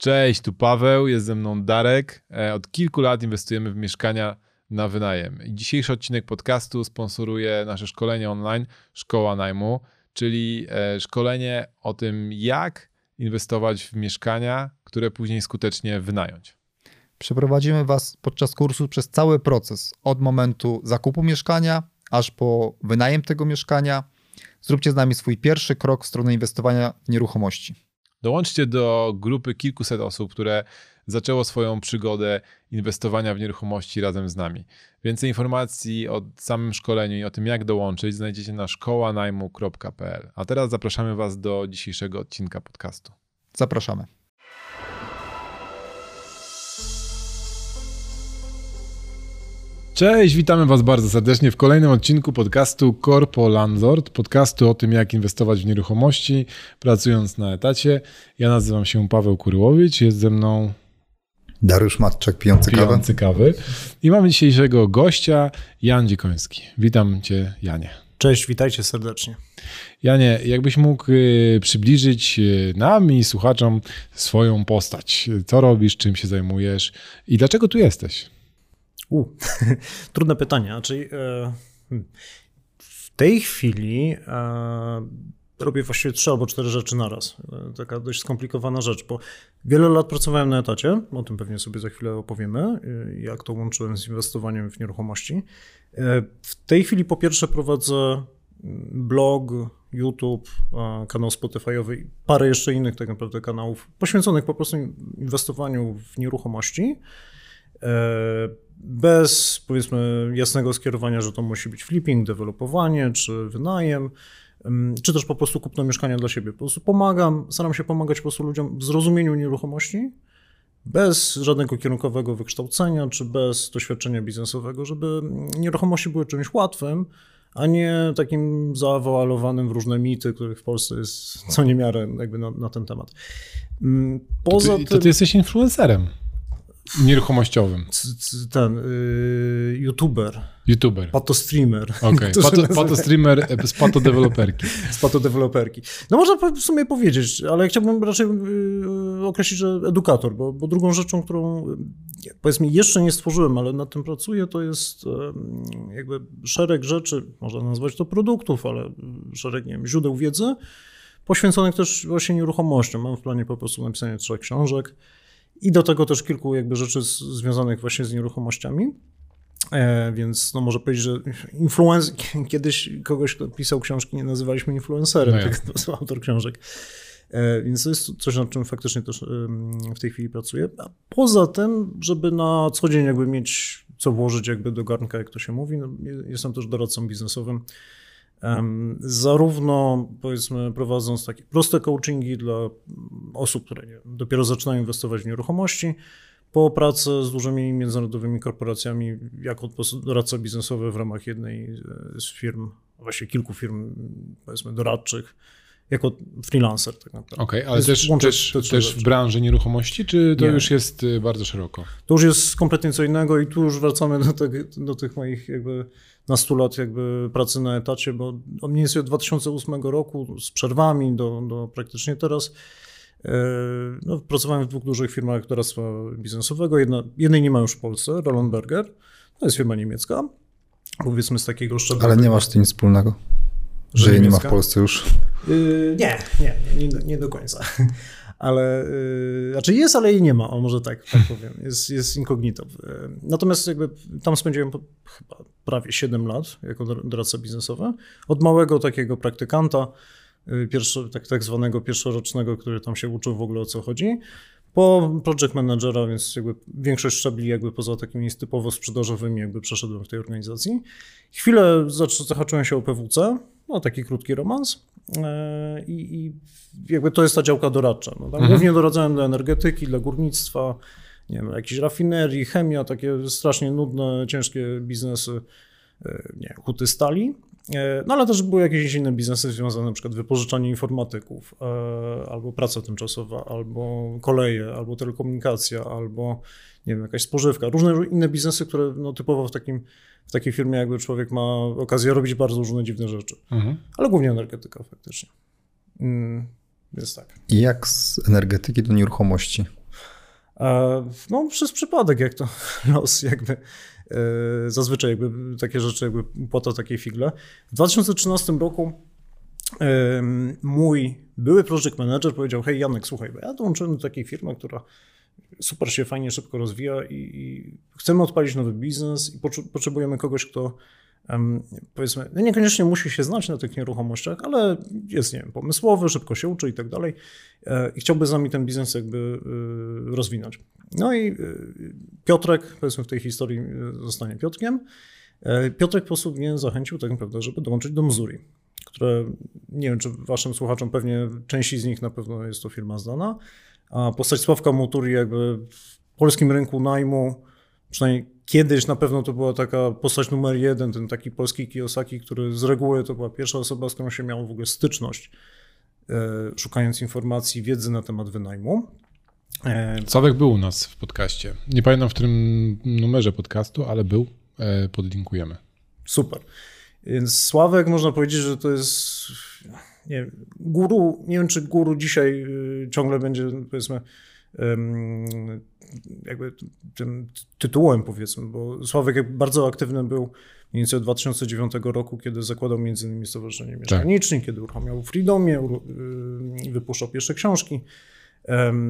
Cześć, tu Paweł, jest ze mną Darek. E, od kilku lat inwestujemy w mieszkania na wynajem. Dzisiejszy odcinek podcastu sponsoruje nasze szkolenie online Szkoła Najmu, czyli e, szkolenie o tym, jak inwestować w mieszkania, które później skutecznie wynająć. Przeprowadzimy Was podczas kursu przez cały proces, od momentu zakupu mieszkania, aż po wynajem tego mieszkania. Zróbcie z nami swój pierwszy krok w stronę inwestowania w nieruchomości. Dołączcie do grupy kilkuset osób, które zaczęło swoją przygodę inwestowania w nieruchomości razem z nami. Więcej informacji o samym szkoleniu i o tym, jak dołączyć, znajdziecie na szkołanajmu.pl. A teraz zapraszamy Was do dzisiejszego odcinka podcastu. Zapraszamy. Cześć, witamy Was bardzo serdecznie w kolejnym odcinku podcastu Corpo Landlord, podcastu o tym, jak inwestować w nieruchomości, pracując na etacie. Ja nazywam się Paweł Kuryłowicz, jest ze mną Dariusz Matczak, pijący, pijący kawy. I mamy dzisiejszego gościa, Jan Dzikoński. Witam Cię, Janie. Cześć, witajcie serdecznie. Janie, jakbyś mógł y, przybliżyć y, nam i słuchaczom swoją postać. Co robisz, czym się zajmujesz i dlaczego tu jesteś? U, trudne pytanie. Czyli e, hmm. w tej chwili e, robię właściwie trzy albo cztery rzeczy naraz. E, taka dość skomplikowana rzecz, bo wiele lat pracowałem na etacie, o tym pewnie sobie za chwilę opowiemy, jak to łączyłem z inwestowaniem w nieruchomości. W tej chwili po pierwsze prowadzę mm, blog, YouTube, kanał Spotify'owy i parę jeszcze innych tak naprawdę kanałów poświęconych po prostu inwestowaniu w nieruchomości bez powiedzmy jasnego skierowania, że to musi być flipping, dewelopowanie czy wynajem, czy też po prostu kupno mieszkania dla siebie. Po prostu pomagam, staram się pomagać po prostu ludziom w zrozumieniu nieruchomości, bez żadnego kierunkowego wykształcenia, czy bez doświadczenia biznesowego, żeby nieruchomości były czymś łatwym, a nie takim zaawalowanym w różne mity, których w Polsce jest co niemiarę jakby na, na ten temat. Poza to ty, tym... to ty jesteś influencerem. Nieruchomościowym. Ten, y, youtuber. YouTuber. Patostreamer. Okay. Pato, patostreamer e, z patodeweloperki. z patodeweloperki. No można w sumie powiedzieć, ale chciałbym raczej y, określić, że edukator, bo, bo drugą rzeczą, którą powiedzmy jeszcze nie stworzyłem, ale nad tym pracuję, to jest jakby szereg rzeczy, można nazwać to produktów, ale szereg nie wiem, źródeł wiedzy, poświęconych też właśnie nieruchomościom. Mam w planie po prostu napisanie trzech książek, i do tego też kilku jakby rzeczy z, związanych właśnie z nieruchomościami. E, więc no może powiedzieć, że influencer, kiedyś kogoś, kto pisał książki, nie nazywaliśmy influencerem, no to autor książek. E, więc to jest coś, nad czym faktycznie też w tej chwili pracuję. A poza tym, żeby na co dzień jakby mieć co włożyć jakby do garnka, jak to się mówi, no, jestem też doradcą biznesowym Zarówno powiedzmy prowadząc takie proste coachingi dla osób, które dopiero zaczynają inwestować w nieruchomości, po pracy z dużymi międzynarodowymi korporacjami jako doradca biznesowy w ramach jednej z firm, właściwie kilku firm powiedzmy doradczych, jako freelancer tak naprawdę. Okej, okay, ale też, też, też w branży nieruchomości, czy to nie. już jest y, bardzo szeroko? To już jest kompletnie co innego i tu już wracamy do, te, do tych moich jakby na 100 lat jakby pracy na etacie, bo od mniej więcej od 2008 roku z przerwami do, do praktycznie teraz e, no, pracowałem w dwóch dużych firmach doradztwa biznesowego. Jedna, jednej nie ma już w Polsce, Roland Berger. To jest firma niemiecka, powiedzmy z takiego szczebla. Ale nie masz z tym nic wspólnego, że, że jej nie ma w Polsce już? Yy, nie, nie, nie, nie, do końca. Ale, yy, znaczy jest, ale jej nie ma, o może tak, tak powiem, jest, jest incognito. Natomiast jakby tam spędziłem chyba prawie 7 lat jako doradca biznesowy. Od małego takiego praktykanta, y, pierwszy, tak, tak zwanego pierwszorocznego, który tam się uczył w ogóle o co chodzi, po project managera, więc jakby większość szczebli jakby poza takimi typowo sprzedażowymi jakby przeszedłem w tej organizacji. Chwilę zahaczyłem się o PWC, no taki krótki romans e, i, i jakby to jest ta działka doradcza. No, mhm. Głównie doradzałem dla energetyki, dla górnictwa, nie wiem, jakiejś rafinerii, chemia, takie strasznie nudne, ciężkie biznesy, e, nie huty stali. E, no ale też były jakieś inne biznesy związane, na przykład wypożyczanie informatyków, albo praca tymczasowa, albo koleje, albo telekomunikacja, albo nie wiem, jakaś spożywka. Różne inne biznesy, które no, typowo w, takim, w takiej firmie jakby człowiek ma okazję robić bardzo różne dziwne rzeczy. Mhm. Ale głównie energetyka faktycznie. Mm, więc tak. I jak z energetyki do nieruchomości? No, przez przypadek, jak to los jakby zazwyczaj jakby takie rzeczy jakby płata takiej figle. W 2013 roku mój były project manager powiedział, hej Janek, słuchaj, ja dołączyłem do takiej firmy, która super się fajnie, szybko rozwija i, i chcemy odpalić nowy biznes i potrzebujemy kogoś, kto um, powiedzmy, no niekoniecznie musi się znać na tych nieruchomościach, ale jest, nie wiem, pomysłowy, szybko się uczy i tak dalej e, i chciałby z nami ten biznes jakby e, rozwinąć. No i e, Piotrek, powiedzmy w tej historii zostanie Piotrkiem, Piotrek po prostu mnie zachęcił tak naprawdę, żeby dołączyć do Missouri które nie wiem, czy waszym słuchaczom pewnie części z nich na pewno jest to firma znana. A postać Sławka Moturi jakby w polskim rynku najmu, przynajmniej kiedyś na pewno to była taka postać numer jeden, ten taki polski Kiyosaki, który z reguły to była pierwsza osoba, z którą się miał w ogóle styczność, e, szukając informacji, wiedzy na temat wynajmu. E, Sławek był u nas w podcaście. Nie pamiętam w którym numerze podcastu, ale był. E, podlinkujemy. Super. Więc Sławek można powiedzieć, że to jest nie wiem, guru, nie wiem czy guru dzisiaj y, ciągle będzie powiedzmy jakby tym tytułem powiedzmy, bo Sławek bardzo aktywny był mniej więcej od 2009 roku, kiedy zakładał między innymi Stowarzyszenie. Mieszkaniczne, tak. kiedy uruchamiał Freedomie, y, wypuszczał pierwsze książki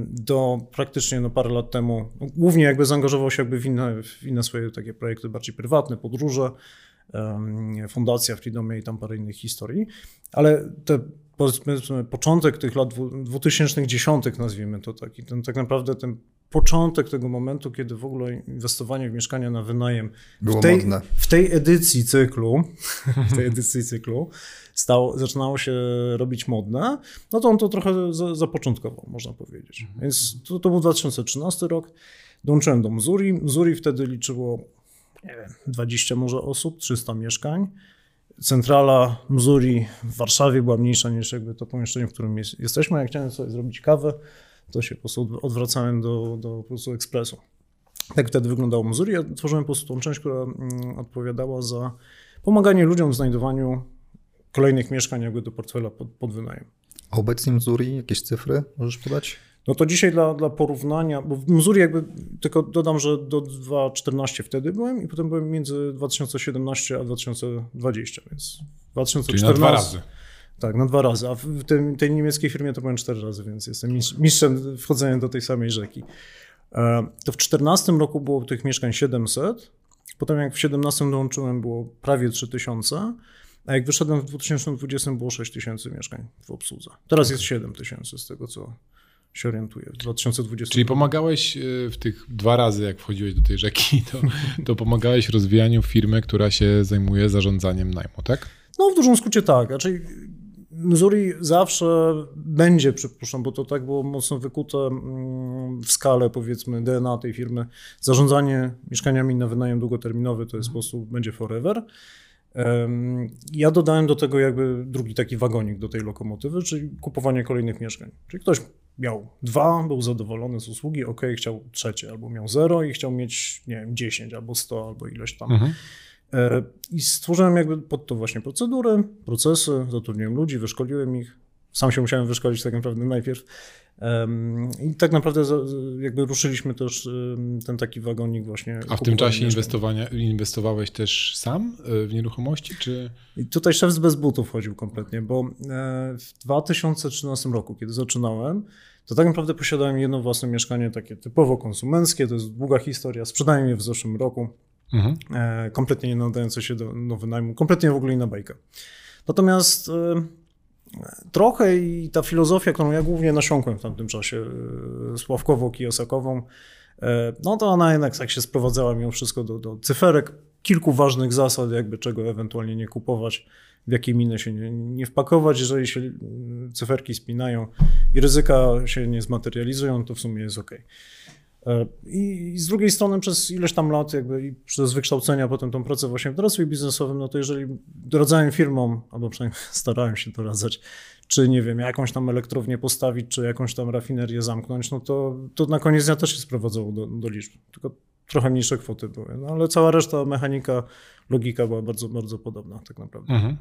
do praktycznie no, parę lat temu, głównie jakby zaangażował się jakby w inne, w inne swoje takie projekty bardziej prywatne, podróże, Fundacja Freedomie i tam parę innych historii, ale te powiedzmy początek tych lat 2010 nazwijmy to taki, ten tak naprawdę ten początek tego momentu, kiedy w ogóle inwestowanie w mieszkania na wynajem Było w tej, modne. w tej edycji cyklu, w tej edycji cyklu stało, zaczynało się robić modne, no to on to trochę za, zapoczątkował, można powiedzieć. Mhm. Więc to, to był 2013 rok. Dołączyłem do Missouri. Missouri wtedy liczyło nie wiem, 20 może osób, 300 mieszkań. Centrala Missouri w Warszawie była mniejsza niż jakby to pomieszczenie, w którym jest, jesteśmy. Jak chciałem sobie zrobić kawę, to się po prostu odwracałem do, do po prostu ekspresu. Tak wtedy wyglądało Missouri. Ja tworzyłem po prostu tą część, która mm, odpowiadała za pomaganie ludziom w znajdowaniu kolejnych mieszkań jakby do portfela pod, pod wynajem. Obecnie Missouri, jakieś cyfry możesz podać? No to dzisiaj dla, dla porównania, bo w Missouri jakby, tylko dodam, że do 2014 wtedy byłem i potem byłem między 2017 a 2020, więc 2014... Czyli na dwa razy. Tak, na dwa razy, a w tym, tej niemieckiej firmie to byłem cztery razy, więc jestem mistrzem wchodzenia do tej samej rzeki. E, to w 2014 roku było tych mieszkań 700, potem jak w 2017 dołączyłem było prawie 3000, a jak wyszedłem w 2020 było 6000 mieszkań w obsłudze. Teraz jest 7000 z tego, co, się orientuję w 2020. Czyli pomagałeś e, w tych dwa razy, jak wchodziłeś do tej rzeki, to, to pomagałeś rozwijaniu firmy, która się zajmuje zarządzaniem najmu, tak? No w dużym skrócie tak. Raczej Missouri zawsze będzie, przypuszczam, bo to tak było mocno wykute mm, w skalę, powiedzmy, DNA tej firmy. Zarządzanie mieszkaniami na wynajem długoterminowy to jest po prostu będzie forever. Ja dodałem do tego jakby drugi taki wagonik do tej lokomotywy, czyli kupowanie kolejnych mieszkań. Czyli ktoś miał dwa, był zadowolony z usługi, ok, chciał trzecie, albo miał zero i chciał mieć, nie wiem, 10 albo 100 albo ileś tam. Mhm. E, I stworzyłem jakby pod to właśnie procedury, procesy, zatrudniłem ludzi, wyszkoliłem ich. Sam się musiałem wyszkolić tak naprawdę najpierw. I tak naprawdę jakby ruszyliśmy też ten taki wagonik właśnie. A w tym czasie inwestowania, inwestowałeś też sam e, w nieruchomości, czy? I tutaj szef z bez butów chodził kompletnie, bo e, w 2013 roku, kiedy zaczynałem, to tak naprawdę posiadałem jedno własne mieszkanie, takie typowo konsumenckie, to jest długa historia, sprzedałem je w zeszłym roku, mhm. E, kompletnie nie nadające się do, do wynajmu, kompletnie w ogóle inna bajka. Natomiast trochę i ta filozofia, którą ja głównie nasiąkłem w tamtym czasie, e, Sławkowo-Kijosakową, e, no to ona jednak tak się sprowadzała mimo wszystko do, do cyferek, kilku ważnych zasad, jakby czego ewentualnie nie kupować, w jakie miny się nie, nie wpakować, jeżeli się mm, cyferki spinają i ryzyka się nie zmaterializują, to w sumie jest ok. E, I z drugiej strony przez ileś tam lat jakby przez wykształcenia potem tą pracę właśnie w doradztwie biznesowym, no to jeżeli doradzałem firmom, albo przynajmniej starałem się doradzać, czy nie wiem, jakąś tam elektrownię postawić, czy jakąś tam rafinerię zamknąć, no to, to na koniec dnia też się sprowadzało do, do liczb. Tylko trochę mniejsze kwoty były. No ale cała reszta mechanika, logika była bardzo, bardzo podobna tak naprawdę. Mhm.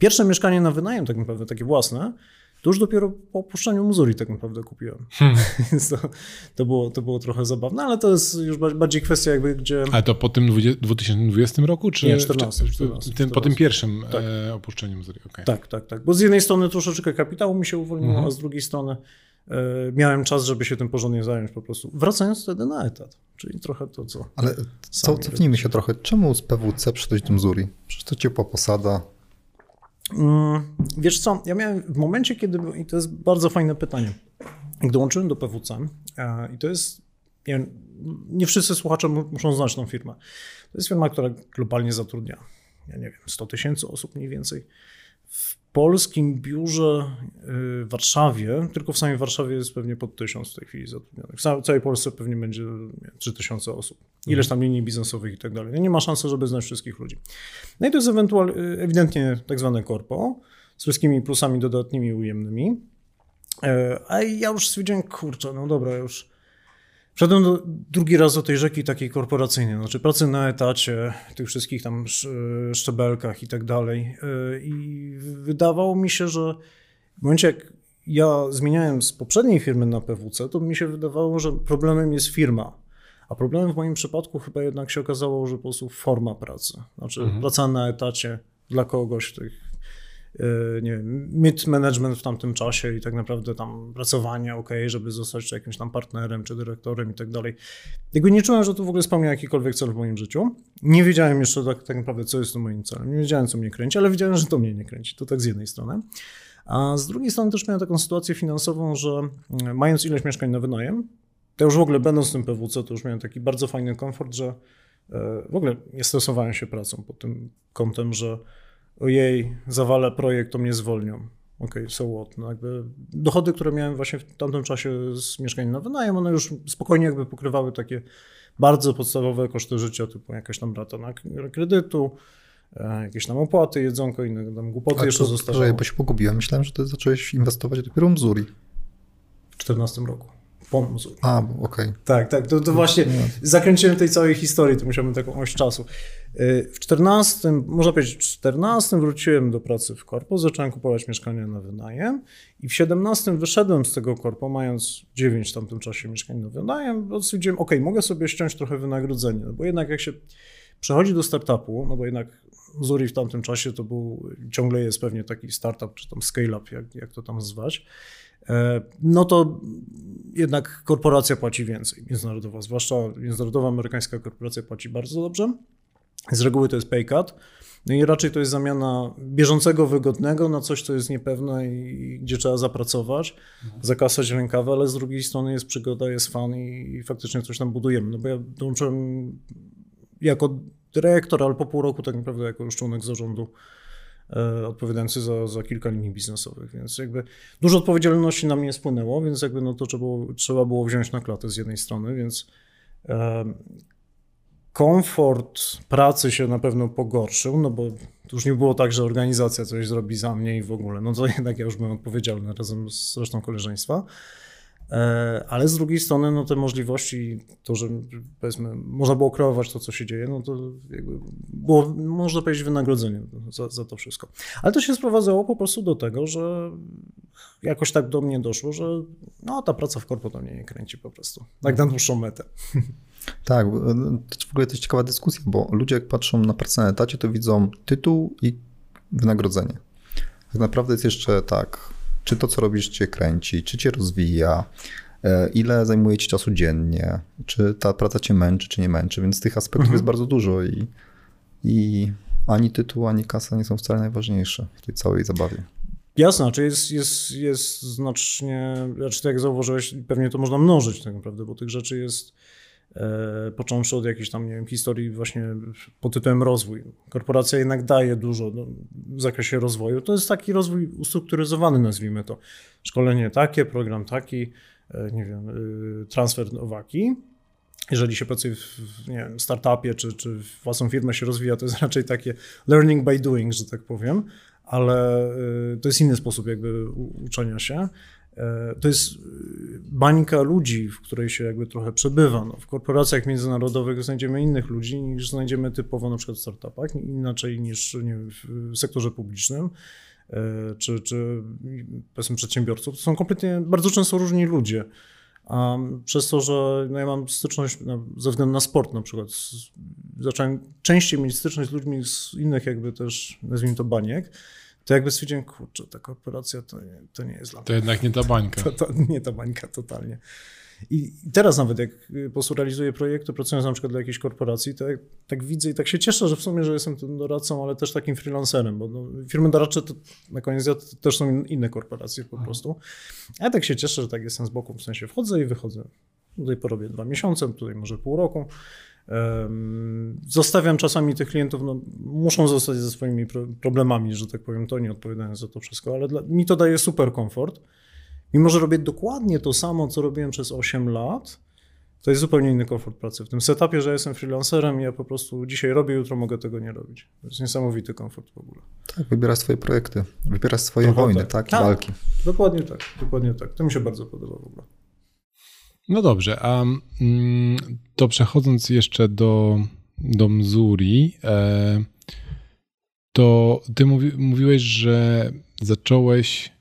Pierwsze mieszkanie na wynajem tak naprawdę, takie własne, to już dopiero po opuszczeniu Missouri tak naprawdę kupiłem. Hmm. Więc to, to, było, to było trochę zabawne, ale to jest już bardziej kwestia jakby, gdzie... Ale to po tym 20, 2020 roku, czy Nie, 14, czy- 14, tym, po tym 14. pierwszym Tak. e, opuszczeniu Missouri? okej. Tak, tak, tak. Bo z jednej strony troszeczkę kapitału mi się uwolniło, Mhm. a z drugiej strony e, miałem czas, żeby się tym porządnie zająć po prostu. Wracając wtedy na etat, czyli trochę to, co... Ale co, cofnijmy się trochę. Czemu z PWC przyszedłeś do Missouri? Przecież to ciepła posada. Mm, Wiesz co, ja miałem w momencie, kiedy, i to jest bardzo fajne pytanie, jak dołączyłem do PWC e, i to jest, nie, nie wszyscy słuchacze mu- muszą znać tą firmę. To jest firma, która globalnie zatrudnia, ja nie wiem, 100 tysięcy osób mniej więcej. W polskim biurze y, w Warszawie, tylko w samej Warszawie jest pewnie pod 1000 w tej chwili zatrudnionych. W całej- Polsce pewnie będzie nie wiem, 3000 osób. Ileś tam linii biznesowych i tak dalej. No Nie ma szansy, żeby znać wszystkich ludzi. No i to jest ewentual, y, ewidentnie tak zwane korpo, z wszystkimi plusami dodatnimi ujemnymi. E, A ja już stwierdziłem, kurczę, no dobra, już Wszedłem do, drugi raz do tej rzeki takiej korporacyjnej, znaczy pracy na etacie, tych wszystkich tam sz- szczebelkach i tak dalej. I wydawało mi się, że w momencie jak ja zmieniałem z poprzedniej firmy na PWC, to mi się wydawało, że problemem jest firma. A problemem w moim przypadku chyba jednak się okazało, że po prostu forma pracy. Znaczy praca na etacie dla kogoś, tych e, nie wiem, mid-management w tamtym czasie i tak naprawdę tam pracowanie, ok, żeby zostać jakimś tam partnerem czy dyrektorem i tak dalej. Jakby nie czułem, że to w ogóle spełnia jakikolwiek cel w moim życiu. Nie wiedziałem jeszcze tak, tak naprawdę, co jest to moim celem. Nie wiedziałem, co mnie kręci, ale wiedziałem, że to mnie nie kręci. To tak z jednej strony. A z drugiej strony też miałem taką sytuację finansową, że mm, mając ileś mieszkań na wynajem, to już w ogóle będąc w tym PWC, to już miałem taki bardzo fajny komfort, że e, w ogóle nie stresowałem się pracą pod tym kątem, że ojej, zawalę projekt, to mnie zwolnią. Okej, so what? No jakby dochody, które miałem właśnie w tamtym czasie z mieszkań na wynajem, one już spokojnie jakby pokrywały takie bardzo podstawowe koszty życia, typu jakaś tam rata na kredytu, e, jakieś tam opłaty, jedzonko, inne tam głupoty A jeszcze zostały. Bo się pogubiłem. Myślałem, że ty zacząłeś inwestować dopiero w Missouri. W 2014 roku. Po Missouri. A, okej. Tak, tak, to, to właśnie zakręciłem tej całej historii, to musiałbym taką oś czasu. Yy, W 14, można powiedzieć, w 14 wróciłem do pracy w korpo, zacząłem kupować mieszkania na wynajem i w 17 wyszedłem z tego korpo, mając 9 w tamtym czasie mieszkań na wynajem, bo stwierdziłem, ok, mogę sobie ściąć trochę wynagrodzenie, no bo jednak jak się przechodzi do startupu, no bo jednak Zuri w tamtym czasie to był, ciągle jest pewnie taki startup, czy tam scale-up, jak, jak to tam zwać, no to jednak korporacja płaci więcej, międzynarodowa, zwłaszcza międzynarodowa amerykańska korporacja płaci bardzo dobrze. Z reguły to jest pay cut, no i raczej to jest zamiana bieżącego wygodnego na coś, co jest niepewne i gdzie trzeba zapracować, zakasać rękawy, ale z drugiej strony jest przygoda, jest fan i, faktycznie coś tam budujemy. No bo ja dołączyłem jako dyrektor, ale po pół roku tak naprawdę jako już członek zarządu e, odpowiadający za, za kilka linii biznesowych, więc jakby dużo odpowiedzialności na mnie spłynęło, więc jakby no to trzeba było, trzeba było wziąć na klatę z jednej strony, więc e, komfort pracy się na pewno pogorszył, no bo to już nie było tak, że organizacja coś zrobi za mnie i w ogóle, no to jednak ja już byłem odpowiedzialny razem z resztą koleżeństwa. E, Ale z drugiej strony, no te możliwości, to, że powiedzmy, można było kreować to, co się dzieje, no to jakby było, można powiedzieć, wynagrodzenie za, za to wszystko. Ale to się sprowadzało po prostu do tego, że jakoś tak do mnie doszło, że no ta praca w korpo mnie nie kręci po prostu. Tak na dłuższą metę. Tak, no, to w ogóle to jest ciekawa dyskusja, bo ludzie jak patrzą na pracę na etacie, to widzą tytuł i wynagrodzenie. Tak naprawdę jest jeszcze tak, czy to, co robisz, cię kręci, czy cię rozwija, e, ile zajmuje ci czasu dziennie, czy ta praca cię męczy, czy nie męczy, więc tych aspektów jest bardzo dużo i, i ani tytuł, ani kasa nie są wcale najważniejsze w tej całej zabawie. Jasne, znaczy jest, jest, jest znacznie, znaczy tak jak zauważyłeś, pewnie to można mnożyć tak naprawdę, bo tych rzeczy jest począwszy od jakiejś tam, nie wiem, historii właśnie pod tytułem rozwój. Korporacja jednak daje dużo no, w zakresie rozwoju. To jest taki rozwój ustrukturyzowany, nazwijmy to. Szkolenie takie, program taki, e, nie wiem, y, transfer owaki. Jeżeli się pracuje w nie wiem, startupie, czy, czy własną firmę się rozwija, to jest raczej takie learning by doing, że tak powiem, ale to jest inny sposób jakby uczenia się. E, To jest y, bańka ludzi, w której się jakby trochę przebywa. No, w korporacjach międzynarodowych znajdziemy innych ludzi niż znajdziemy typowo na przykład w startupach, inaczej niż wiem, w sektorze publicznym. czy, czy powiedzmy przedsiębiorców, to są kompletnie bardzo często różni ludzie. A przez to, że no ja mam styczność no, ze względu na sport na przykład, zacząłem częściej mieć styczność z ludźmi z innych jakby też, nazwijmy to baniek, to jakby stwierdziłem, kurczę, ta korporacja to nie, to nie jest dla mnie. To jednak nie ta bańka. To, to nie ta bańka totalnie. I teraz nawet jak po prostu realizuję projekty, pracując na przykład dla jakiejś korporacji, to jak, tak widzę i tak się cieszę, że w sumie, że jestem tym doradcą, ale też takim freelancerem, bo no, firmy doradcze to na koniec dnia to też są inne korporacje po prostu. A ja tak się cieszę, że tak jestem z boku, w sensie wchodzę i wychodzę. Tutaj porobię dwa miesiące, tutaj może pół roku. Zostawiam czasami tych klientów, no, muszą zostać ze swoimi problemami, że tak powiem, to nie odpowiadają za to wszystko, ale dla, mi to daje super komfort. Mimo, że robię dokładnie to samo, co robiłem przez 8 lat, to jest zupełnie inny komfort pracy. W tym setupie, że jestem freelancerem, ja po prostu dzisiaj robię, jutro mogę tego nie robić. To jest niesamowity komfort w ogóle. Tak, wybierasz swoje projekty, wybierasz swoje Trochę wojny, tak, tak, tak, walki. Dokładnie tak, dokładnie tak. To mi się bardzo podoba w ogóle. No dobrze, a mm, to przechodząc jeszcze do, do Mzuri, e, to ty mówi, mówiłeś, że zacząłeś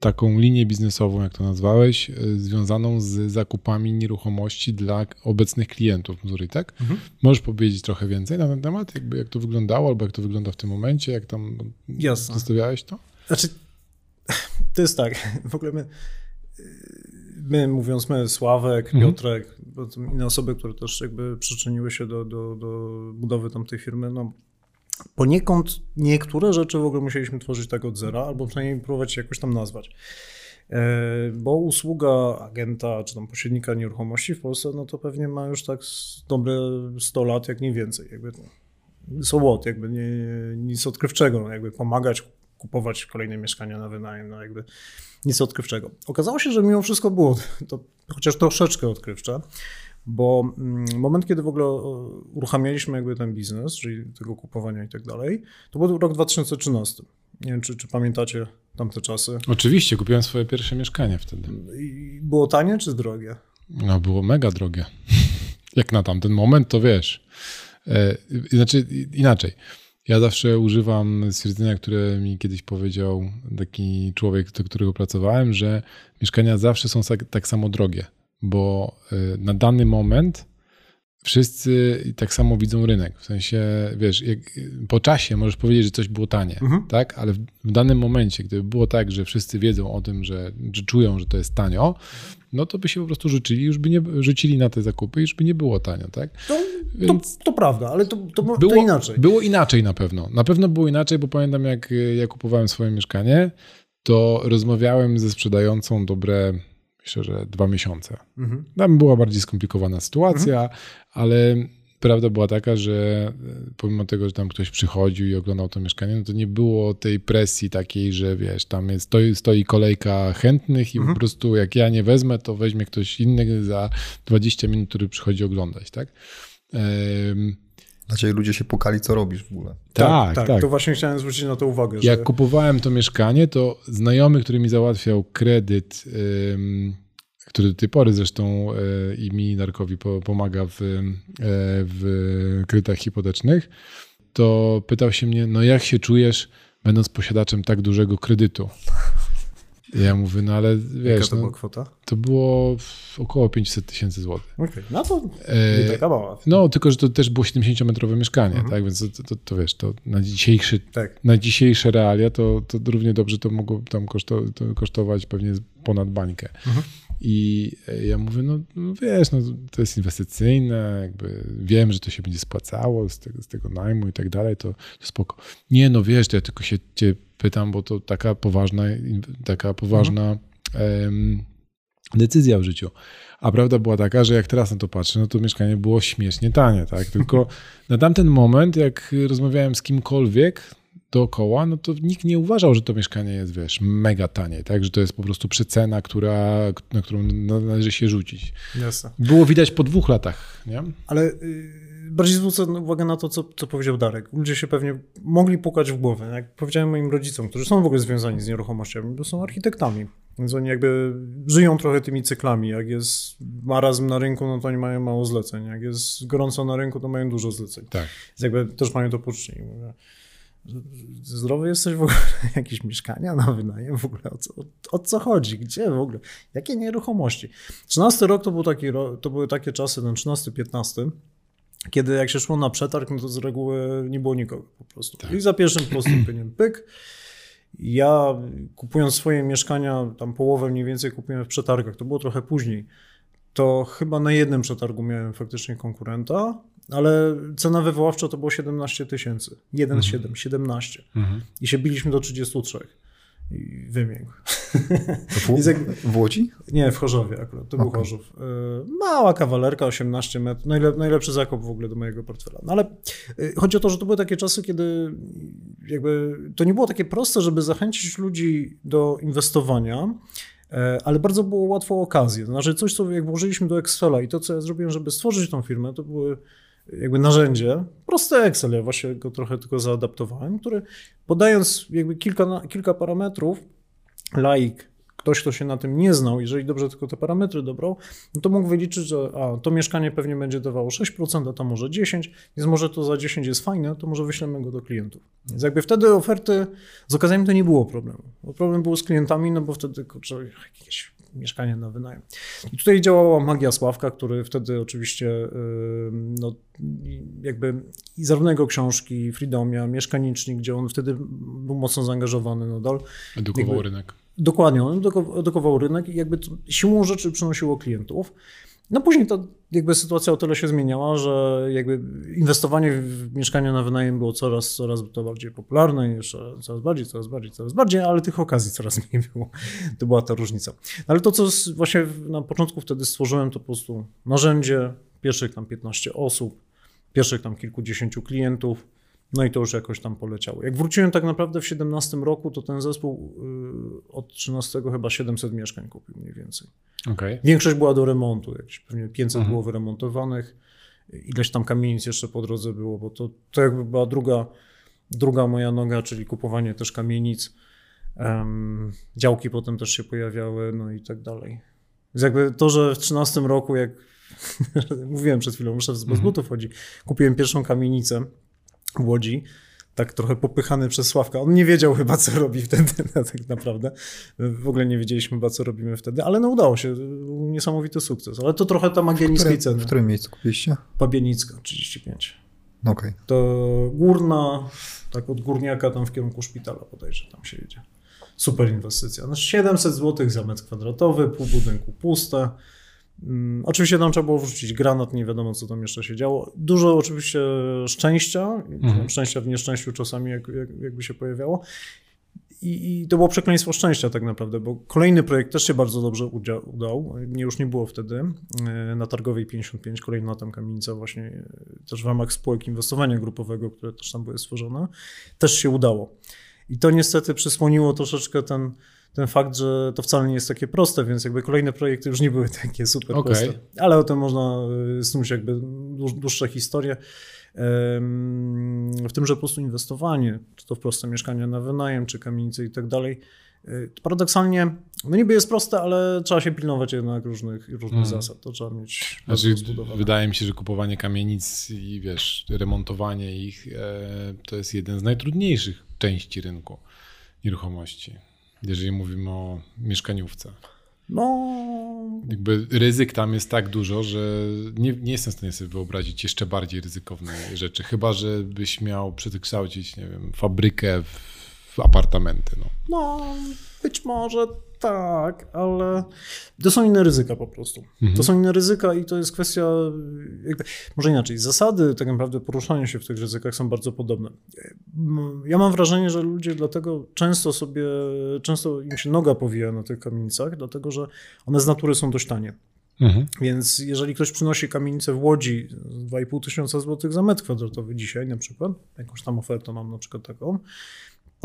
taką linię biznesową, jak to nazwałeś, e, związaną z zakupami nieruchomości dla obecnych klientów Missouri, tak? Mhm. Możesz powiedzieć trochę więcej na ten temat? Jakby jak to wyglądało, albo jak to wygląda w tym momencie, jak tam Jasne. zostawiałeś to? Znaczy, to jest tak, w ogóle my, my mówiąc my, Sławek, mhm. Piotrek, inne osoby, które też jakby przyczyniły się do, do, do budowy tamtej firmy, no Poniekąd niektóre rzeczy w ogóle musieliśmy tworzyć tak od zera, albo przynajmniej próbować jakoś tam nazwać. E, bo usługa agenta czy tam pośrednika nieruchomości w Polsce, no to pewnie ma już tak dobre 100 lat, jak nie więcej. Jakby so what, jakby nie, nic odkrywczego, no jakby pomagać kupować kolejne mieszkania na wynajem, no jakby nic odkrywczego. Okazało się, że mimo wszystko było to chociaż troszeczkę odkrywcze, bo mm, moment, kiedy w ogóle uruchamialiśmy jakby ten biznes, czyli tego kupowania i tak dalej, to był rok 2013. Nie wiem, czy, czy pamiętacie tamte czasy. Oczywiście, kupiłem swoje pierwsze mieszkanie wtedy. I było tanie czy drogie? No, było mega drogie. Jak na tamten moment, to wiesz. E, znaczy, inaczej. Ja zawsze używam stwierdzenia, które mi kiedyś powiedział taki człowiek, do którego pracowałem, że mieszkania zawsze są tak, samo drogie bo y, na dany moment wszyscy tak samo widzą rynek. W sensie, wiesz, jak, po czasie możesz powiedzieć, że coś było tanie, mhm. tak? Ale w, w, danym momencie, gdyby było tak, że wszyscy wiedzą o tym, że, że, czują, że to jest tanio, no to by się po prostu życzyli, już by nie rzucili na te zakupy, już by nie było tanio, tak? To, to, to prawda, ale to, to, było, to inaczej. Było inaczej na pewno. Na pewno było inaczej, bo pamiętam, jak ja kupowałem swoje mieszkanie, to rozmawiałem ze sprzedającą dobre myślę, że dwa miesiące. Mhm. Tam była bardziej skomplikowana sytuacja, mhm. ale prawda była taka, że e, pomimo tego, że tam ktoś przychodził i oglądał to mieszkanie, no to nie było tej presji takiej, że wiesz, tam jest, stoi, stoi kolejka chętnych i mhm. po prostu jak ja nie wezmę, to weźmie ktoś inny za 20 minut, który przychodzi oglądać, tak? Um, znaczy ludzie się pukali, co robisz w ogóle. Tak, tak, tak. To właśnie chciałem zwrócić na to uwagę. Jak że... kupowałem to mieszkanie, to znajomy, który mi załatwiał kredyt, który do tej pory zresztą e, i mi, Narkowi, pomaga w, e, w kredytach hipotecznych, to pytał się mnie, no jak się czujesz, będąc posiadaczem tak dużego kredytu? Ja mówię, no ale wiesz. Jaka to no, była kwota? To było około 500 tysięcy złotych. Okej, okay. no to nie taka mała. No, tylko że to też było 70-metrowe mieszkanie, mhm. tak? Więc to, to, to, wiesz, to na, dzisiejszy, tak. na dzisiejsze realia to, to równie dobrze to mogło tam koszto, to kosztować pewnie ponad bańkę. Mhm. I ja mówię, no, no, wiesz, no, to jest inwestycyjne, jakby wiem, że to się będzie spłacało z tego, z tego najmu i tak dalej, to, to spoko. Nie, no wiesz, to ja tylko się cię pytam, bo to taka poważna, taka poważna mhm. decyzja w życiu. A prawda była taka, że jak teraz na to patrzę, no to mieszkanie było śmiesznie tanie, tak? Tylko na tamten moment, jak rozmawiałem z kimkolwiek, dookoła, no to nikt nie uważał, że to mieszkanie jest, wiesz, mega tanie, tak? Że to jest po prostu przecena, która, na którą należy się rzucić. Jasne. Było widać po dwóch latach, nie? Ale y, bardziej zwrócę uwagę na to, co, co powiedział Darek. Ludzie się pewnie mogli pukać w głowę. Jak powiedziałem moim rodzicom, którzy są w ogóle związani z nieruchomościami, bo są architektami. Więc oni jakby żyją trochę tymi cyklami. Jak jest marazm na rynku, no to oni mają mało zleceń. Jak jest gorąco na rynku, to mają dużo zleceń. Tak. Więc jakby też mają to poczucie. Zdrowy jesteś w ogóle, jakieś mieszkania na wynajem, w ogóle o co, o co chodzi, gdzie w ogóle, jakie nieruchomości. 13 rok to, był taki, to były takie czasy, ten 13-15, kiedy jak się szło na przetarg, no to z reguły nie było nikogo po prostu. Tak. I za pierwszym postąpieniem pyk. Ja kupując swoje mieszkania, tam połowę mniej więcej kupiłem w przetargach, to było trochę później, to chyba na jednym przetargu miałem faktycznie konkurenta, ale cena wywoławcza to było 17 tysięcy. 1,7, mhm. 17. Mhm. I się biliśmy do 33. I wymiękł. W, w Łodzi? Nie, w Chorzowie akurat. To okay. był Chorzów. E, mała kawalerka, 18 metrów. Najlep najlepszy zakup w ogóle do mojego portfela. No ale e, chodzi o to, że to były takie czasy, kiedy jakby to nie było takie proste, żeby zachęcić ludzi do inwestowania, e, ale bardzo było łatwo okazję. Znaczy coś, co jak włożyliśmy do Excela i to, co ja zrobiłem, żeby stworzyć tą firmę, to były jakby narzędzie, prosty Excel, ja właśnie go trochę tylko zaadaptowałem, który podając jakby kilka, kilka parametrów, laik, ktoś, kto się na tym nie znał, jeżeli dobrze tylko te parametry dobrał, no to mógł wyliczyć, że a, to mieszkanie pewnie będzie dawało 6%, a to może 10%, więc może to za 10 jest fajne, to może wyślemy go do klientów. Więc jakby wtedy oferty z okazjami to nie było problemu. Bo problem był z klientami, no bo wtedy kurczę, jakieś mieszkanie na wynajem. I tutaj działała magia Sławka, który wtedy oczywiście no, jakby i zarówno jego książki, Freedomia, Mieszkanicznik, gdzie on wtedy był mocno zaangażowany nadal. Edukował jakby, rynek. Dokładnie, on edukował rynek i jakby siłą rzeczy przynosiło klientów. No później to jakby sytuacja o tyle się zmieniała, że jakby inwestowanie w mieszkania na wynajem było coraz, coraz to bardziej popularne, jeszcze coraz bardziej, coraz bardziej, coraz bardziej, ale tych okazji coraz mniej było. To była ta różnica. Ale to, co właśnie na początku wtedy stworzyłem, to po prostu narzędzie, pierwszych tam 15 osób, pierwszych tam kilkudziesięciu klientów, no i to już jakoś tam poleciało. Jak wróciłem tak naprawdę w 17 roku, to ten zespół y, od 13 chyba 700 mieszkań kupił mniej więcej. Okay. Większość była do remontu, jakieś pewnie 500 mhm. było wyremontowanych, ileś tam kamienic jeszcze po drodze było, bo to, to jakby była druga, druga moja noga, czyli kupowanie też kamienic. Um, działki potem też się pojawiały, no i tak dalej. Więc jakby to, że w 13 roku, jak mówiłem przed chwilą, muszę z mhm. butów chodzi, kupiłem pierwszą kamienicę, Łodzi, tak trochę popychany przez Sławka. On nie wiedział chyba, co robi wtedy, tak naprawdę. W ogóle nie wiedzieliśmy chyba, co robimy wtedy, ale no udało się. Niesamowity sukces. Ale to trochę ta magia niskiej ceny. W którym miejscu kupiliście? Pabienicka, 35. Okej. Okay. To górna, tak od górniaka tam w kierunku szpitala bodajże tam się jedzie. Super inwestycja. No 700 zł za metr kwadratowy, pół budynku puste. Mm, oczywiście tam trzeba było wrzucić granat, nie wiadomo co tam jeszcze się działo. Dużo oczywiście szczęścia, mhm. szczęścia w nieszczęściu czasami jak, jak, jakby się pojawiało. I, I, to było przekleństwo szczęścia tak naprawdę, bo kolejny projekt też się bardzo dobrze udał. Mnie już nie było wtedy e, na Targowej 55, kolejna tam kamienica właśnie e, też w ramach spółek inwestowania grupowego, które też tam były stworzone, też się udało. I to niestety przysłoniło troszeczkę ten, ten fakt, że to wcale nie jest takie proste, więc jakby kolejne projekty już nie były takie super okay. proste. Ale o tym można y, snuć jakby dłuższe historie. W tym, że po prostu inwestowanie, czy to w proste mieszkania na wynajem, czy kamienice i tak dalej, y, paradoksalnie, no niby jest proste, ale trzeba się pilnować jednak różnych, różnych hmm. zasad. To trzeba mieć. Znaczy, wydaje mi się, że kupowanie kamienic i wiesz, remontowanie ich e, to jest jeden z najtrudniejszych części rynku nieruchomości jeżeli mówimy o mieszkaniówce. No. Jakby ryzyk tam jest tak dużo, że nie, nie jestem w stanie sobie wyobrazić jeszcze bardziej ryzykowne rzeczy. Chyba, że byś miał przekształcić, nie wiem, fabrykę w, w apartamenty. No. no, być może tak, ale to są inne ryzyka po prostu. Mhm. To są inne ryzyka i to jest kwestia, jakby, może inaczej, zasady tak naprawdę poruszania się w tych ryzykach są bardzo podobne. Ja mam wrażenie, że ludzie dlatego często sobie, często im się noga powija na tych kamienicach, dlatego że one z natury są dość tanie. Mhm. Więc jeżeli ktoś przynosi kamienicę w Łodzi 2,5 tysiąca złotych za metr kwadratowy dzisiaj na przykład, jakąś tam ofertę mam na przykład taką,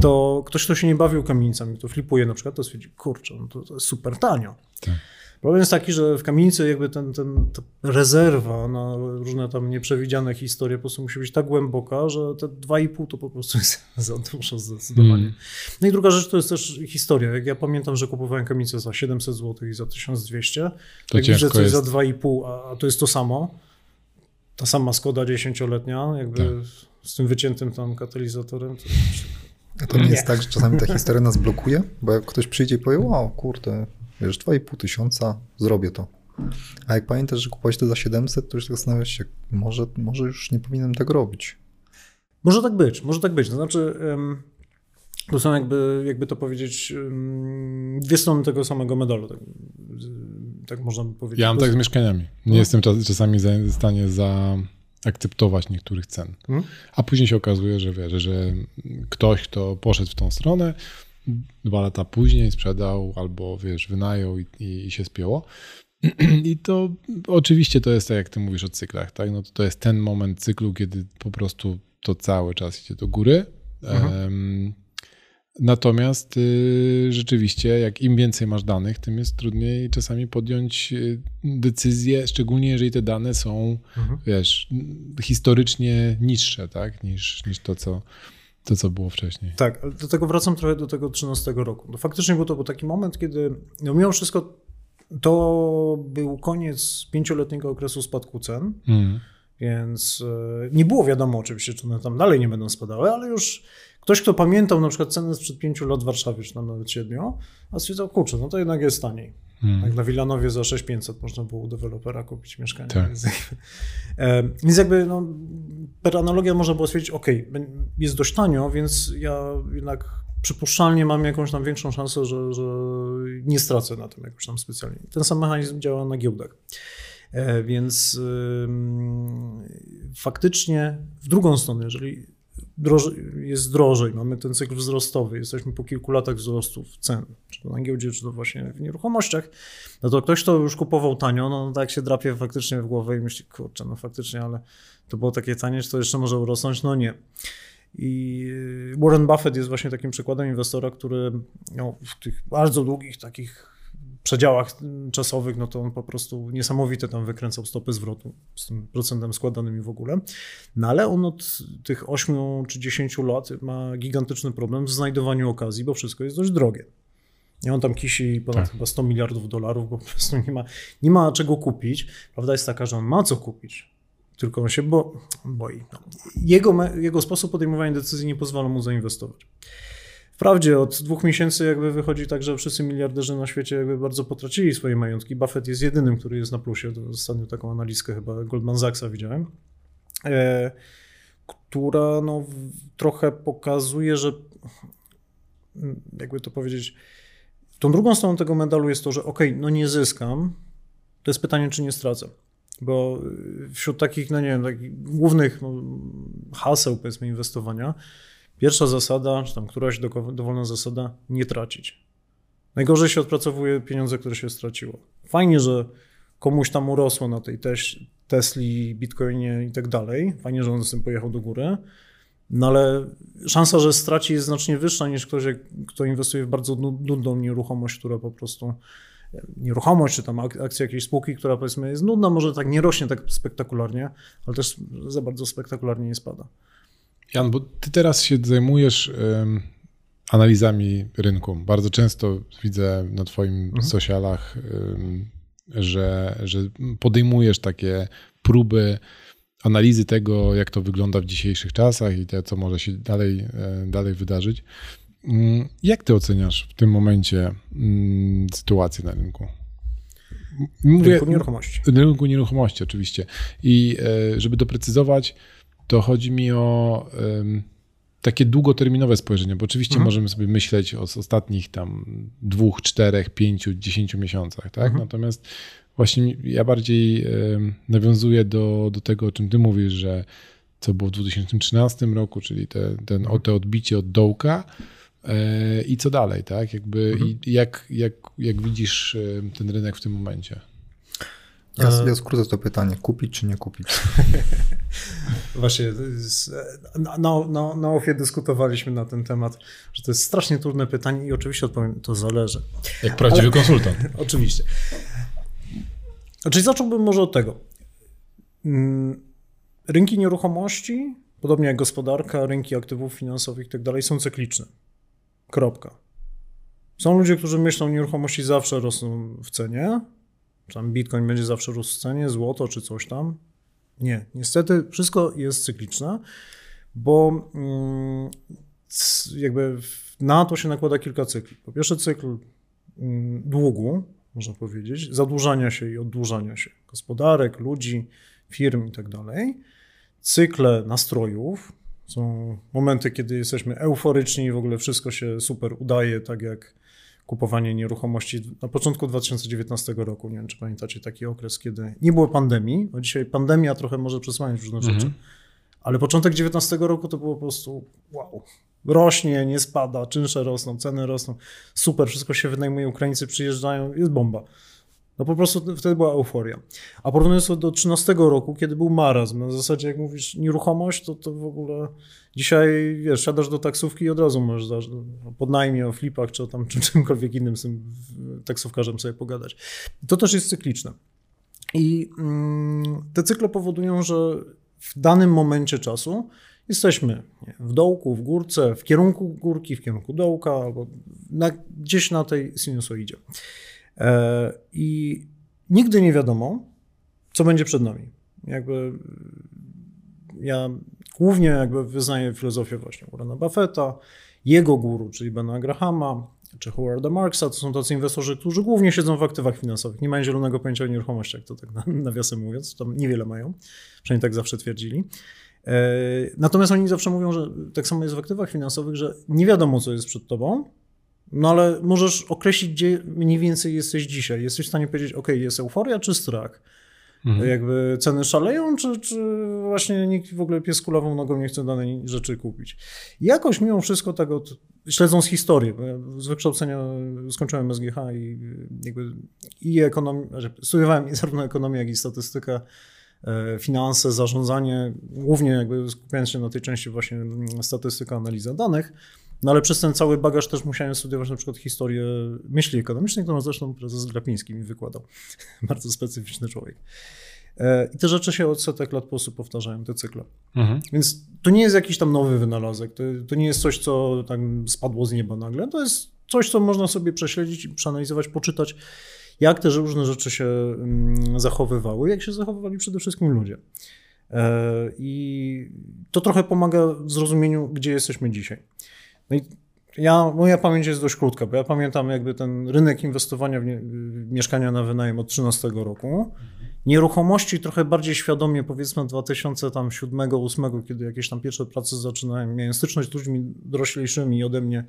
to ktoś, kto się nie bawił kamienicami, to flipuje na przykład, to stwierdzi, kurczę, no to, to jest super tanio. Tak. Problem jest taki, że w kamienicy jakby ten, ten, ta rezerwa na różne tam nieprzewidziane historie po prostu musi być tak głęboka, że te 2,5 to po prostu jest za dużo zdecydowanie. Mm. No i druga rzecz to jest też historia. Jak ja pamiętam, że kupowałem kamienicę za 700 zł i za 1200, to jak widzę coś jest. za 2,5, a, a to jest to samo, ta sama Skoda dziesięcioletnia, jakby... Tak z tym wyciętym tam katalizatorem. To... A to nie, Nie. jest tak, że czasami ta historia nas blokuje? Bo jak ktoś przyjdzie i powie, wow, kurde, wiesz, 2,5 tysiąca, zrobię to. A jak pamiętasz, że kupowałeś to za 700, to już tak zastanawiasz się, może, może już nie powinienem tak robić. Może tak być, może tak być. To znaczy, to są jakby, jakby to powiedzieć, dwie strony tego samego medalu. Tak, tak można by powiedzieć. Ja mam tak z mieszkaniami. Nie No. jestem czas, czasami za, w stanie zaakceptować niektórych cen. Mhm. A później się okazuje, że wiesz, że ktoś, kto poszedł w tą stronę, dwa lata później sprzedał albo wiesz, wynajął i, i, i się spięło. I to oczywiście to jest tak, jak ty mówisz o cyklach, tak? No to, to jest ten moment cyklu, kiedy po prostu to cały czas idzie do góry. Mhm. Em, natomiast y, rzeczywiście, jak im więcej masz danych, tym jest trudniej czasami podjąć y, decyzję, szczególnie jeżeli te dane są, Mhm. wiesz, historycznie niższe, tak? Niż, niż to, co, to, co było wcześniej. Tak, ale do tego wracam trochę do tego 13 roku. No faktycznie był to był taki moment, kiedy no mimo wszystko to był koniec pięcioletniego okresu spadku cen, Mm. więc e, nie było wiadomo oczywiście, czy one tam dalej nie będą spadały, ale już ktoś, kto pamiętał na przykład ceny sprzed pięciu lat w Warszawie, czy tam nawet siedmiu, a stwierdzał, kurczę, no to jednak jest taniej. Mm. Jak na Wilanowie za 6500 można było u dewelopera kupić mieszkanie. Tak. Więc, jakby no, per analogia można było stwierdzić, ok, jest dość tanio, więc ja jednak przypuszczalnie mam jakąś tam większą szansę, że, że nie stracę na tym jakoś tam specjalnie. Ten sam mechanizm działa na giełdach. E, Więc faktycznie w drugą stronę, jeżeli jest drożej, mamy ten cykl wzrostowy, jesteśmy po kilku latach wzrostów cen, czy to na giełdzie, czy to właśnie w nieruchomościach, no to ktoś, kto już kupował tanio, no tak się drapie faktycznie w głowę i myśli, kurczę, no faktycznie, ale to było takie tanie, czy to jeszcze może urosnąć? No nie. I y, Warren Buffett jest właśnie takim przykładem inwestora, który no, w tych bardzo długich takich przedziałach czasowych, no to on po prostu niesamowite tam wykręcał stopy zwrotu z tym procentem składanym i w ogóle. No ale on od tych 8 czy 10 lat ma gigantyczny problem w znajdowaniu okazji, bo wszystko jest dość drogie. I on tam kisi ponad Tak. chyba 100 miliardów dolarów, bo po prostu nie ma, nie ma czego kupić. Prawda jest taka, że on ma co kupić, tylko on się bo, boi. Jego, jego sposób podejmowania decyzji nie pozwala mu zainwestować. Wprawdzie od dwóch miesięcy jakby wychodzi tak, że wszyscy miliarderzy na świecie jakby bardzo potracili swoje majątki. Buffett jest jedynym, który jest na plusie. Ostatnio taką analizkę chyba Goldman Sachsa widziałem, e, która no, trochę pokazuje, że mm, jakby to powiedzieć, tą drugą stroną tego medalu jest to, że okej, no nie zyskam, to jest pytanie, czy nie stracę. Bo y, wśród takich, no nie wiem, takich głównych no, haseł, powiedzmy, inwestowania, pierwsza zasada, czy tam któraś dowolna zasada, nie tracić. Najgorzej się odpracowuje pieniądze, które się straciło. Fajnie, że komuś tam urosło na tej teś, Tesli, Bitcoinie i tak dalej. Fajnie, że on z tym pojechał do góry. No ale szansa, że straci jest znacznie wyższa niż ktoś, kto inwestuje w bardzo nu- nudną nieruchomość, która po prostu nieruchomość, czy tam ak- akcja jakiejś spółki, która powiedzmy jest nudna, może tak nie rośnie tak spektakularnie, ale też za bardzo spektakularnie nie spada. Jan, bo ty teraz się zajmujesz em, analizami rynku. Bardzo często widzę na twoim socialach, em, że, że podejmujesz takie próby analizy tego, jak to wygląda w dzisiejszych czasach i te, co może się dalej, e, dalej wydarzyć. Mm, Jak ty oceniasz w tym momencie mm, sytuację na rynku? Mówię, Rynku nieruchomości. rynku nieruchomości oczywiście. I e, żeby doprecyzować, to chodzi mi o takie długoterminowe spojrzenie, bo oczywiście Mhm. możemy sobie myśleć o ostatnich tam dwóch, czterech, pięciu, dziesięciu miesiącach, tak? Mhm. Natomiast właśnie ja bardziej nawiązuję do, do tego, o czym ty mówisz, że co było w 2013 roku, czyli te, ten, o te odbicie od dołka e, i co dalej, tak? Jakby Mhm. i jak, jak, jak widzisz ten rynek w tym momencie? Ja, E- ja skrócę to pytanie, kupić czy nie kupić? Właśnie na, na, na, OFIE dyskutowaliśmy na ten temat, że to jest strasznie trudne pytanie i oczywiście odpowiem, to zależy. Jak prawdziwy konsultant. Oczywiście. Czyli zacząłbym może od tego. Mm, Rynki nieruchomości, podobnie jak gospodarka, rynki aktywów finansowych i tak dalej, są cykliczne. Kropka. Są ludzie, którzy myślą, nieruchomości zawsze rosną w cenie. Tam bitcoin będzie zawsze rósł w cenie, złoto czy coś tam. Nie, niestety wszystko jest cykliczne. bo mm, jakby na to się nakłada kilka cykli. Po pierwsze cykl mm, długu, można powiedzieć, zadłużania się i oddłużania się gospodarek, ludzi, firm i tak dalej. Cykle nastrojów, są momenty, kiedy jesteśmy euforyczni i w ogóle wszystko się super udaje, tak jak kupowanie nieruchomości na początku 2019 roku. Nie wiem, czy pamiętacie taki okres, kiedy nie było pandemii, bo dzisiaj pandemia trochę może przesłaniać różne mhm. rzeczy, ale początek 2019 roku to było po prostu wow. Rośnie, nie spada, czynsze rosną, ceny rosną, super, wszystko się wynajmuje, Ukraińcy przyjeżdżają, jest bomba. No po prostu wtedy była euforia. A porównując to do 13 roku, kiedy był marazm, na zasadzie jak mówisz nieruchomość, to, to w ogóle dzisiaj, wiesz, siadasz do taksówki i od razu możesz dać no, podnajmie o flipach, czy o tam czym, czymkolwiek innym z tym taksówkarzem sobie pogadać. To też jest cykliczne. I mm, te cykle powodują, że w danym momencie czasu jesteśmy w dołku, w górce, w kierunku górki, w kierunku dołka, albo na, gdzieś na tej sinusoidzie. I nigdy nie wiadomo, co będzie przed nami. Jakby ja głównie jakby wyznaję filozofię właśnie Warrena Buffetta, jego guru, czyli Bena Grahama, czy Howarda Marksa, to są tacy inwestorzy, którzy głównie siedzą w aktywach finansowych, nie mają zielonego pojęcia o nieruchomościach, to tak nawiasem mówiąc, tam niewiele mają, przynajmniej tak zawsze twierdzili. E, natomiast oni zawsze mówią, że tak samo jest w aktywach finansowych, że nie wiadomo, co jest przed tobą, no ale możesz określić, gdzie mniej więcej jesteś dzisiaj. Jesteś w stanie powiedzieć, ok, jest euforia czy strach? Mhm. Jakby ceny szaleją, czy, czy właśnie nikt w ogóle pieskulową nogą nie chce danej rzeczy kupić. Jakoś mimo wszystko tego, śledząc historię, bo ja z wykształcenia skończyłem SGH i jakby i ekonomię, studiowałem zarówno ekonomię, jak i statystykę, e, finanse, zarządzanie, głównie jakby skupiając się na tej części właśnie statystyka, analiza danych, no ale przez ten cały bagaż też musiałem studiować na przykład historię myśli ekonomicznej, którą zresztą prezes Glapiński mi wykładał. Bardzo specyficzny człowiek. E, I te rzeczy się od setek lat po prostu powtarzają, te cykle. Mhm. Więc to nie jest jakiś tam nowy wynalazek, to, to nie jest coś, co tam spadło z nieba nagle, to jest coś, co można sobie prześledzić, przeanalizować, poczytać, jak te różne rzeczy się mm, zachowywały, jak się zachowywali przede wszystkim ludzie. E, I to trochę pomaga w zrozumieniu, gdzie jesteśmy dzisiaj. No i ja, moja pamięć jest dość krótka, bo ja pamiętam jakby ten rynek inwestowania w, nie, w mieszkania na wynajem od 13 roku. Nieruchomości trochę bardziej świadomie, powiedzmy 2007-2008, kiedy jakieś tam pierwsze prace zaczynałem, miałem styczność z ludźmi doroślejszymi ode mnie,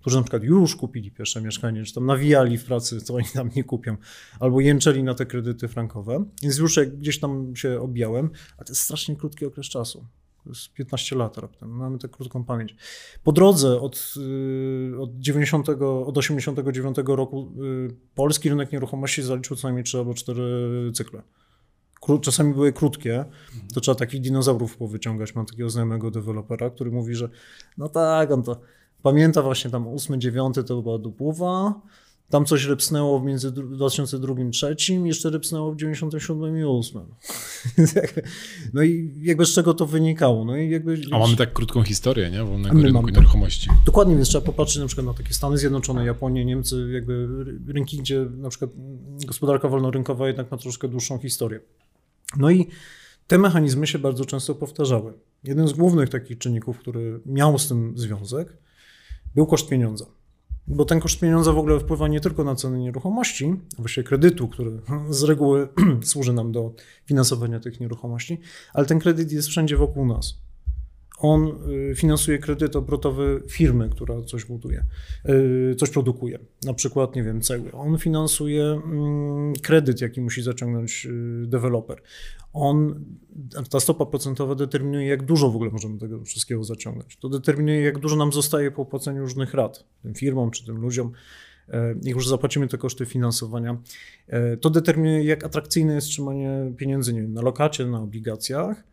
którzy na przykład już kupili pierwsze mieszkanie, czy tam nawijali w pracy, co oni tam nie kupią, albo jęczeli na te kredyty frankowe. Więc już gdzieś tam się objałem, a to jest strasznie krótki okres czasu. Jest 15 lat raptem. Mamy tak krótką pamięć. Po drodze od, y, od 90, od 89 roku y, polski rynek nieruchomości zaliczył co najmniej 3 albo 4 cykle. Czasami były krótkie, to trzeba takich dinozaurów powyciągać. Mam takiego znajomego dewelopera, który mówi, że no tak, on to pamięta właśnie tam 8, 9 to była dupłowa, tam coś rypsnęło między 2002 i 2003, jeszcze rypsnęło w 97 i 8. no i jakby z czego to wynikało? No i jakby, A mamy tak krótką historię, nie? Wolnego rynku tak, nieruchomości. Dokładnie, więc trzeba popatrzeć na przykład na takie Stany Zjednoczone, Japonię, Niemcy, jakby rynki, gdzie na przykład gospodarka wolnorynkowa jednak ma troszkę dłuższą historię. No i te mechanizmy się bardzo często powtarzały. Jeden z głównych takich czynników, który miał z tym związek, był koszt pieniądza bo ten koszt pieniądza w ogóle wpływa nie tylko na ceny nieruchomości, właściwie kredytu, który z reguły służy nam do finansowania tych nieruchomości, ale ten kredyt jest wszędzie wokół nas. On y, finansuje kredyt obrotowy firmy, która coś buduje, y, coś produkuje. Na przykład, nie wiem, cegły. On finansuje mm, kredyt, jaki musi zaciągnąć y, deweloper. On, ta stopa procentowa determinuje, jak dużo w ogóle możemy tego wszystkiego zaciągnąć. To determinuje, jak dużo nam zostaje po opłaceniu różnych rat, tym firmom czy tym ludziom jak już zapłacimy te koszty finansowania, to determinuje, jak atrakcyjne jest trzymanie pieniędzy nie wiem, na lokacie, na obligacjach,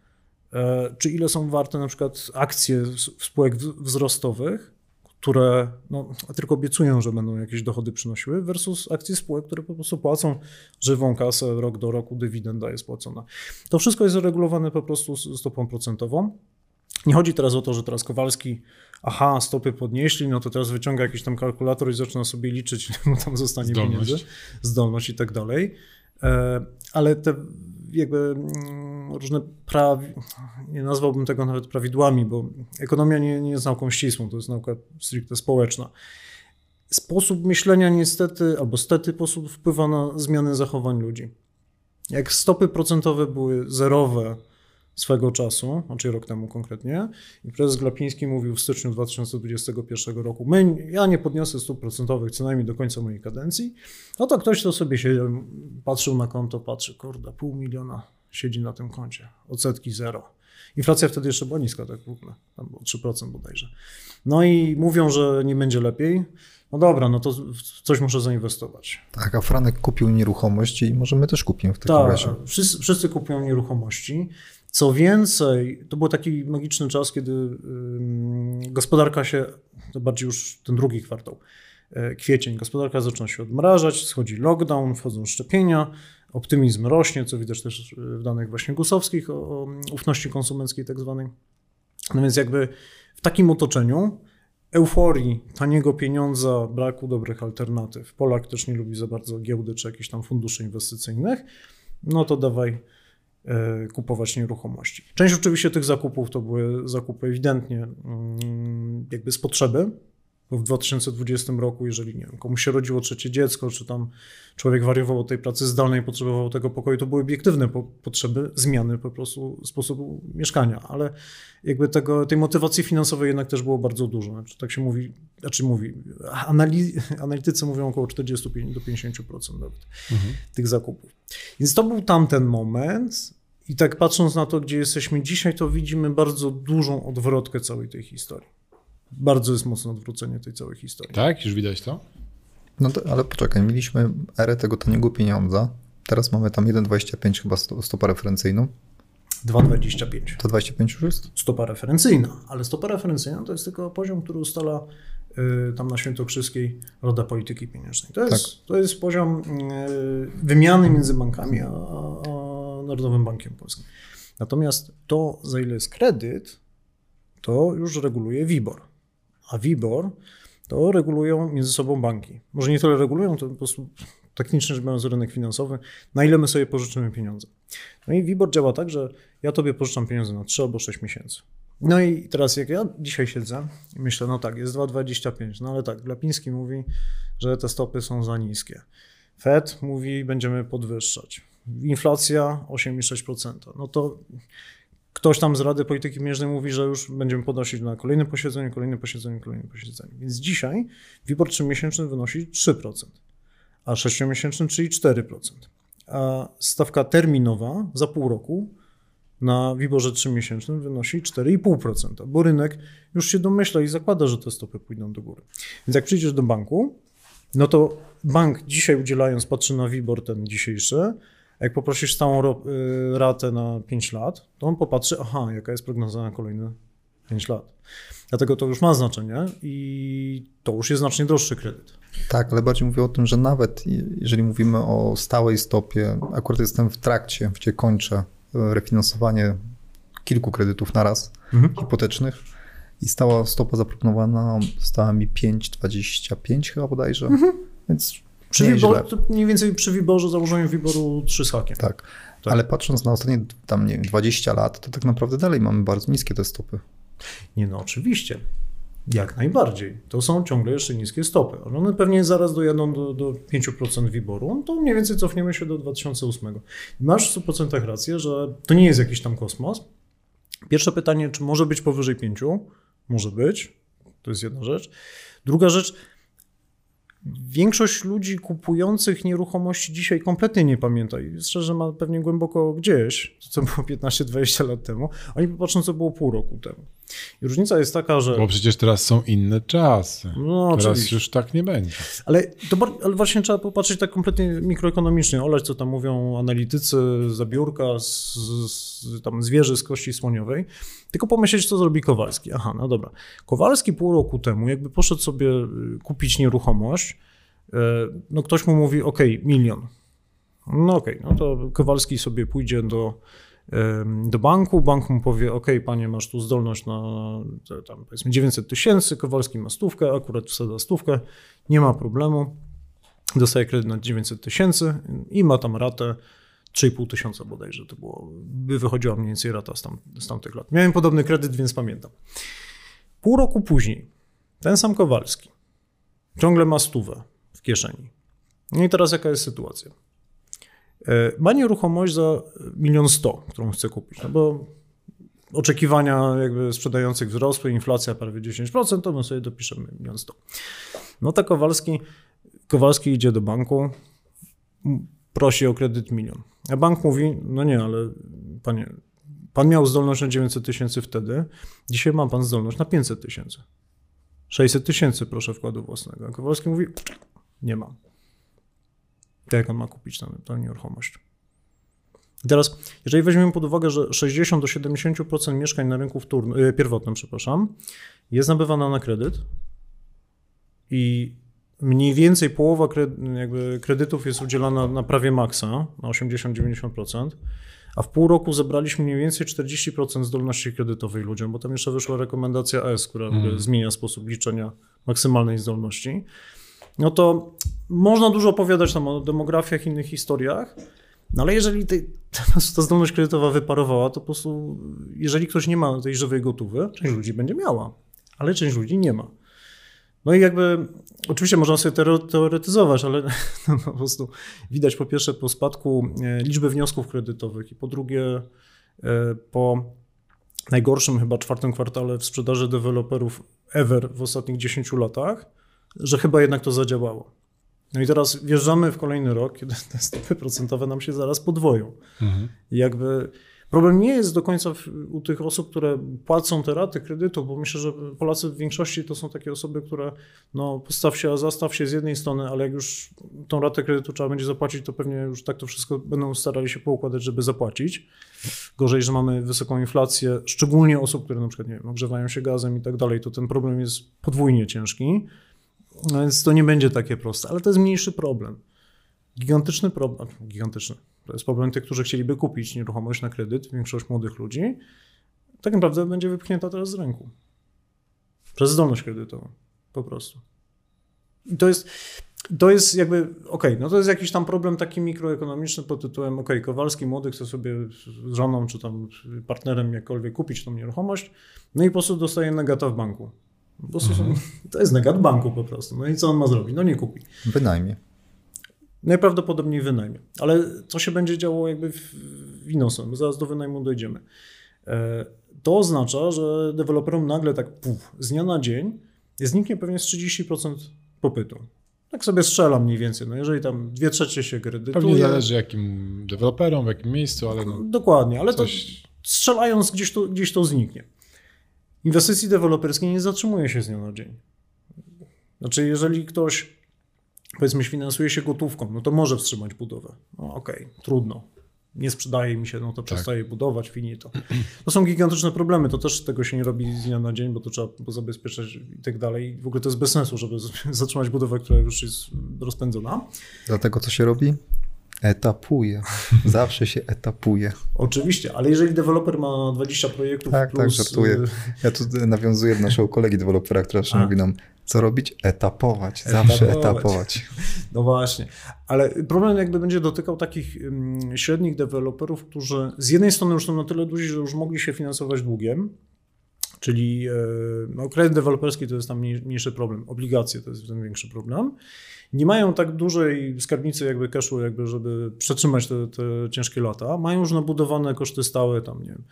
czy ile są warte na przykład akcje spółek wzrostowych, które no, tylko obiecują, że będą jakieś dochody przynosiły, versus akcje spółek, które po prostu płacą żywą kasę rok do roku, dywidenda jest płacona. To wszystko jest regulowane po prostu stopą procentową. Nie chodzi teraz o to, że teraz Kowalski, aha, stopy podnieśli, no to teraz wyciąga jakiś tam kalkulator i zaczyna sobie liczyć, ile mu tam zostanie zdolność. pieniędzy, zdolność i tak dalej. E, ale te jakby mm, różne prawi... nie nazwałbym tego nawet prawidłami, bo ekonomia nie, nie jest nauką ścisłą, to jest nauka stricte społeczna. Sposób myślenia niestety, albo stety sposób wpływa na zmianę zachowań ludzi. Jak stopy procentowe były zerowe swego czasu, znaczy rok temu konkretnie, i prezes Glapiński mówił w styczniu 2021 roku, my, ja nie podniosę stóp procentowych co najmniej do końca mojej kadencji, no to ktoś to sobie siedział, patrzył na konto, patrzy, kurde, pół miliona siedzi na tym koncie, odsetki zero. Inflacja wtedy jeszcze była niska, tak w ogóle, tam było 3% bodajże. No i mówią, że nie będzie lepiej, no dobra, no to coś muszę zainwestować. Tak, a Franek kupił nieruchomości i może my też kupimy w takim tak, razie. Wszyscy, wszyscy kupują nieruchomości. Co więcej, to był taki magiczny czas, kiedy gospodarka się, to bardziej już ten drugi kwartał, e, kwiecień, gospodarka zaczyna się odmrażać, schodzi lockdown, wchodzą szczepienia, optymizm rośnie, co widać też w danych właśnie gusowskich o ufności konsumenckiej tak zwanej. No więc jakby w takim otoczeniu euforii, taniego pieniądza, braku dobrych alternatyw, Polak też nie lubi za bardzo giełdy czy jakichś tam funduszy inwestycyjnych, no to dawaj e, kupować nieruchomości. Część oczywiście tych zakupów to były zakupy ewidentnie mm, jakby z potrzeby, w 2020 roku, jeżeli nie wiem, komuś się rodziło trzecie dziecko, czy tam człowiek wariował od tej pracy zdalnej, potrzebował tego pokoju, to były obiektywne po, potrzeby zmiany po prostu sposobu mieszkania, ale jakby tego, tej motywacji finansowej jednak też było bardzo dużo. Znaczy, tak się mówi, znaczy mówi, anali, analitycy mówią około 45 do 50% nawet mhm. tych zakupów. Więc to był tamten moment, i tak patrząc na to, gdzie jesteśmy dzisiaj, to widzimy bardzo dużą odwrotkę całej tej historii bardzo jest mocne odwrócenie tej całej historii. Tak? Już widać to? No to, ale poczekaj, mieliśmy erę tego taniego pieniądza. Teraz mamy tam 1,25 chyba stopa referencyjną. 2,25. To 25 już jest? Stopa referencyjna, ale stopa referencyjna to jest tylko poziom, który ustala y, tam na Świętokrzyskiej Rada Polityki Pieniężnej. To jest, tak. to jest poziom y, wymiany między bankami a, a Narodowym Bankiem Polskim. Natomiast to, za ile jest kredyt, to już reguluje WIBOR a WIBOR to regulują między sobą banki. Może nie tyle regulują, to po prostu technicznie rzecz biorąc rynek finansowy, na ile my sobie pożyczymy pieniądze. No i WIBOR działa tak, że ja tobie pożyczam pieniądze na 3 albo 6 miesięcy. No i teraz jak ja dzisiaj siedzę i myślę, no tak, jest 2,25, no ale tak, Glapiński mówi, że te stopy są za niskie. Fed mówi, będziemy podwyższać. Inflacja 8,6%. No to ktoś tam z Rady Polityki Pieniężnej mówi, że już będziemy podnosić na kolejne posiedzenie, kolejne posiedzenie, kolejne posiedzenie. Więc dzisiaj WIBOR 3-miesięczny wynosi 3%, a 6-miesięczny, czyli 4%. A stawka terminowa za pół roku na WIBORze 3-miesięcznym wynosi 4,5%, bo rynek już się domyśla i zakłada, że te stopy pójdą do góry. Więc jak przyjdziesz do banku, no to bank dzisiaj udzielając patrzy na WIBOR ten dzisiejszy, jak poprosisz stałą y, ratę na 5 lat, to on popatrzy, aha, jaka jest prognoza na kolejne 5 lat. Dlatego to już ma znaczenie i to już jest znacznie droższy kredyt. Tak, ale bardziej mówię o tym, że nawet jeżeli mówimy o stałej stopie, akurat jestem w trakcie, gdzie kończę e, refinansowanie kilku kredytów na raz mhm. hipotecznych i stała stopa zaproponowana stała mi 5,25 chyba bodajże, mhm. więc przy wyborze, mniej więcej przy wyborze, założeniu wyboru trzy z hakiem. Tak. tak. Ale patrząc na ostatnie tam, nie wiem, 20 lat, to tak naprawdę dalej mamy bardzo niskie te stopy. Nie no, oczywiście. Jak najbardziej. To są ciągle jeszcze niskie stopy. One pewnie zaraz dojadą do, do 5% wyboru, to mniej więcej cofniemy się do 2008. Masz w 100% rację, że to nie jest jakiś tam kosmos. Pierwsze pytanie, czy może być powyżej 5? Może być. To jest jedna rzecz. Druga rzecz, Większość ludzi kupujących nieruchomości dzisiaj kompletnie nie pamięta i szczerze ma pewnie głęboko gdzieś, co było 15-20 lat temu. Oni popatrzą, co było pół roku temu. I różnica jest taka, że. Bo przecież teraz są inne czasy. No, teraz oczywiście. już tak nie będzie. Ale, to, ale właśnie trzeba popatrzeć tak kompletnie mikroekonomicznie. Oleć, co tam mówią analitycy z biurka, z, z, tam z kości słoniowej. Tylko pomyśleć, co zrobi Kowalski. Aha, no dobra. Kowalski pół roku temu, jakby poszedł sobie y, kupić nieruchomość, y, no ktoś mu mówi, ok, milion. No okej, no to Kowalski sobie pójdzie do do banku, bank mu powie, ok, panie, masz tu zdolność na tam powiedzmy 900 tysięcy, Kowalski ma stówkę, akurat wsadza stówkę, nie ma problemu, dostaje kredyt na 900 tysięcy i ma tam ratę 3,5 tysiąca bodajże to było, by wychodziła mniej więcej rata z, tam, z tamtych lat. Miałem podobny kredyt, więc pamiętam. Pół roku później ten sam Kowalski ciągle ma stówę w kieszeni. No i teraz jaka jest sytuacja? E, ma nieruchomość za milion sto, którą chce kupić, no bo oczekiwania jakby sprzedających wzrosły, inflacja prawie 10%, to my sobie dopiszemy milion sto. No to Kowalski, Kowalski idzie do banku, prosi o kredyt milion. A bank mówi, no nie, ale panie, pan miał zdolność na 900 tysięcy wtedy, dzisiaj ma pan zdolność na 500 tysięcy. 600 tysięcy proszę wkładu własnego. A Kowalski mówi, nie mam. To jak on ma kupić tę, tę nieruchomość? Teraz, jeżeli weźmiemy pod uwagę, że 60 do 70% mieszkań na rynku wtórnym, yy, pierwotnym, przepraszam, jest nabywana na kredyt i mniej więcej połowa kredytów jest udzielana na prawie maksa, na 80-90%, a w pół roku zebraliśmy mniej więcej 40% zdolności kredytowej ludziom, bo tam jeszcze wyszła rekomendacja S, która mm. zmienia sposób liczenia maksymalnej zdolności. No to można dużo opowiadać tam o demografiach, innych historiach, no ale jeżeli tej, ta zdolność kredytowa wyparowała, to po prostu, jeżeli ktoś nie ma tej żywej gotówy, część ludzi będzie miała, ale część ludzi nie ma. No i jakby, oczywiście można sobie teoretyzować, ale no, po prostu widać po pierwsze po spadku e, liczby wniosków kredytowych i po drugie e, po najgorszym chyba czwartym kwartale w sprzedaży deweloperów ever w ostatnich 10 latach, że chyba jednak to zadziałało. No i teraz wjeżdżamy w kolejny rok, kiedy te stopy procentowe nam się zaraz podwoją. Mhm. I jakby problem nie jest do końca u tych osób, które płacą te raty kredytu, bo myślę, że Polacy w większości to są takie osoby, które no postaw się, a zastaw się z jednej strony, ale jak już tą ratę kredytu trzeba będzie zapłacić, to pewnie już tak to wszystko będą starali się poukładać, żeby zapłacić. Gorzej, że mamy wysoką inflację, szczególnie osób, które na przykład nie wiem, ogrzewają się gazem i tak dalej, to ten problem jest podwójnie ciężki. No więc to nie będzie takie proste, ale to jest mniejszy problem. Gigantyczny problem, gigantyczny. To jest problem tych, którzy chcieliby kupić nieruchomość na kredyt, większość młodych ludzi, tak naprawdę będzie wypchnięta teraz z ręku. Przez zdolność kredytową. Po prostu. I to jest, to jest jakby, okej, okay, no to jest jakiś tam problem taki mikroekonomiczny pod tytułem, okej, okay, Kowalski młody chce sobie z żoną czy tam partnerem jakkolwiek kupić tą nieruchomość, no i po prostu dostaje negata w banku. Bo mhm. to jest negat banku po prostu. No i co on ma zrobić? No nie kupi. Wynajmie. Najprawdopodobniej wynajmie. Ale co się będzie działo jakby w stronę? Zaraz do wynajmu dojdziemy. E, to oznacza, że deweloperom nagle tak puf, z dnia na dzień zniknie pewnie z 30% popytu. Tak sobie strzelam mniej więcej. No jeżeli tam dwie trzecie się kredytuje... Pewnie zależy jakim deweloperom, w jakim miejscu, ale no Dokładnie, ale coś... to strzelając gdzieś to, gdzieś to zniknie. Inwestycji deweloperskiej nie zatrzymuje się z dnia na dzień. Znaczy, jeżeli ktoś, powiedzmy, finansuje się gotówką, no to może wstrzymać budowę. No okej, okay, trudno. Nie sprzedaje mi się, no to tak. przestaje budować, finito. To są gigantyczne problemy, to też tego się nie robi z dnia na dzień, bo to trzeba zabezpieczać i tak dalej. W ogóle to jest bez sensu, żeby zatrzymać budowę, która już jest rozpędzona. Dlatego co się robi? Etapuje. Zawsze się etapuje. Oczywiście, ale jeżeli deweloper ma 20 projektów tak, tak plus... Tak, żartuję. Y, ja tu nawiązuję do naszego kolegi dewelopera, który zawsze mówi nam, co robić? Etapować. Zawsze etapować. etapować. No właśnie. Ale problem jakby będzie dotykał takich średnich deweloperów, którzy z jednej strony już są na tyle duzi, że już mogli się finansować długiem, czyli e, no, kredyt deweloperski to jest tam mniejszy problem, obligacje to jest ten większy problem nie mają tak dużej skarbnicy jakby cashu, jakby żeby przetrzymać te, te ciężkie lata. Mają już nabudowane koszty stałe, tam nie wiem,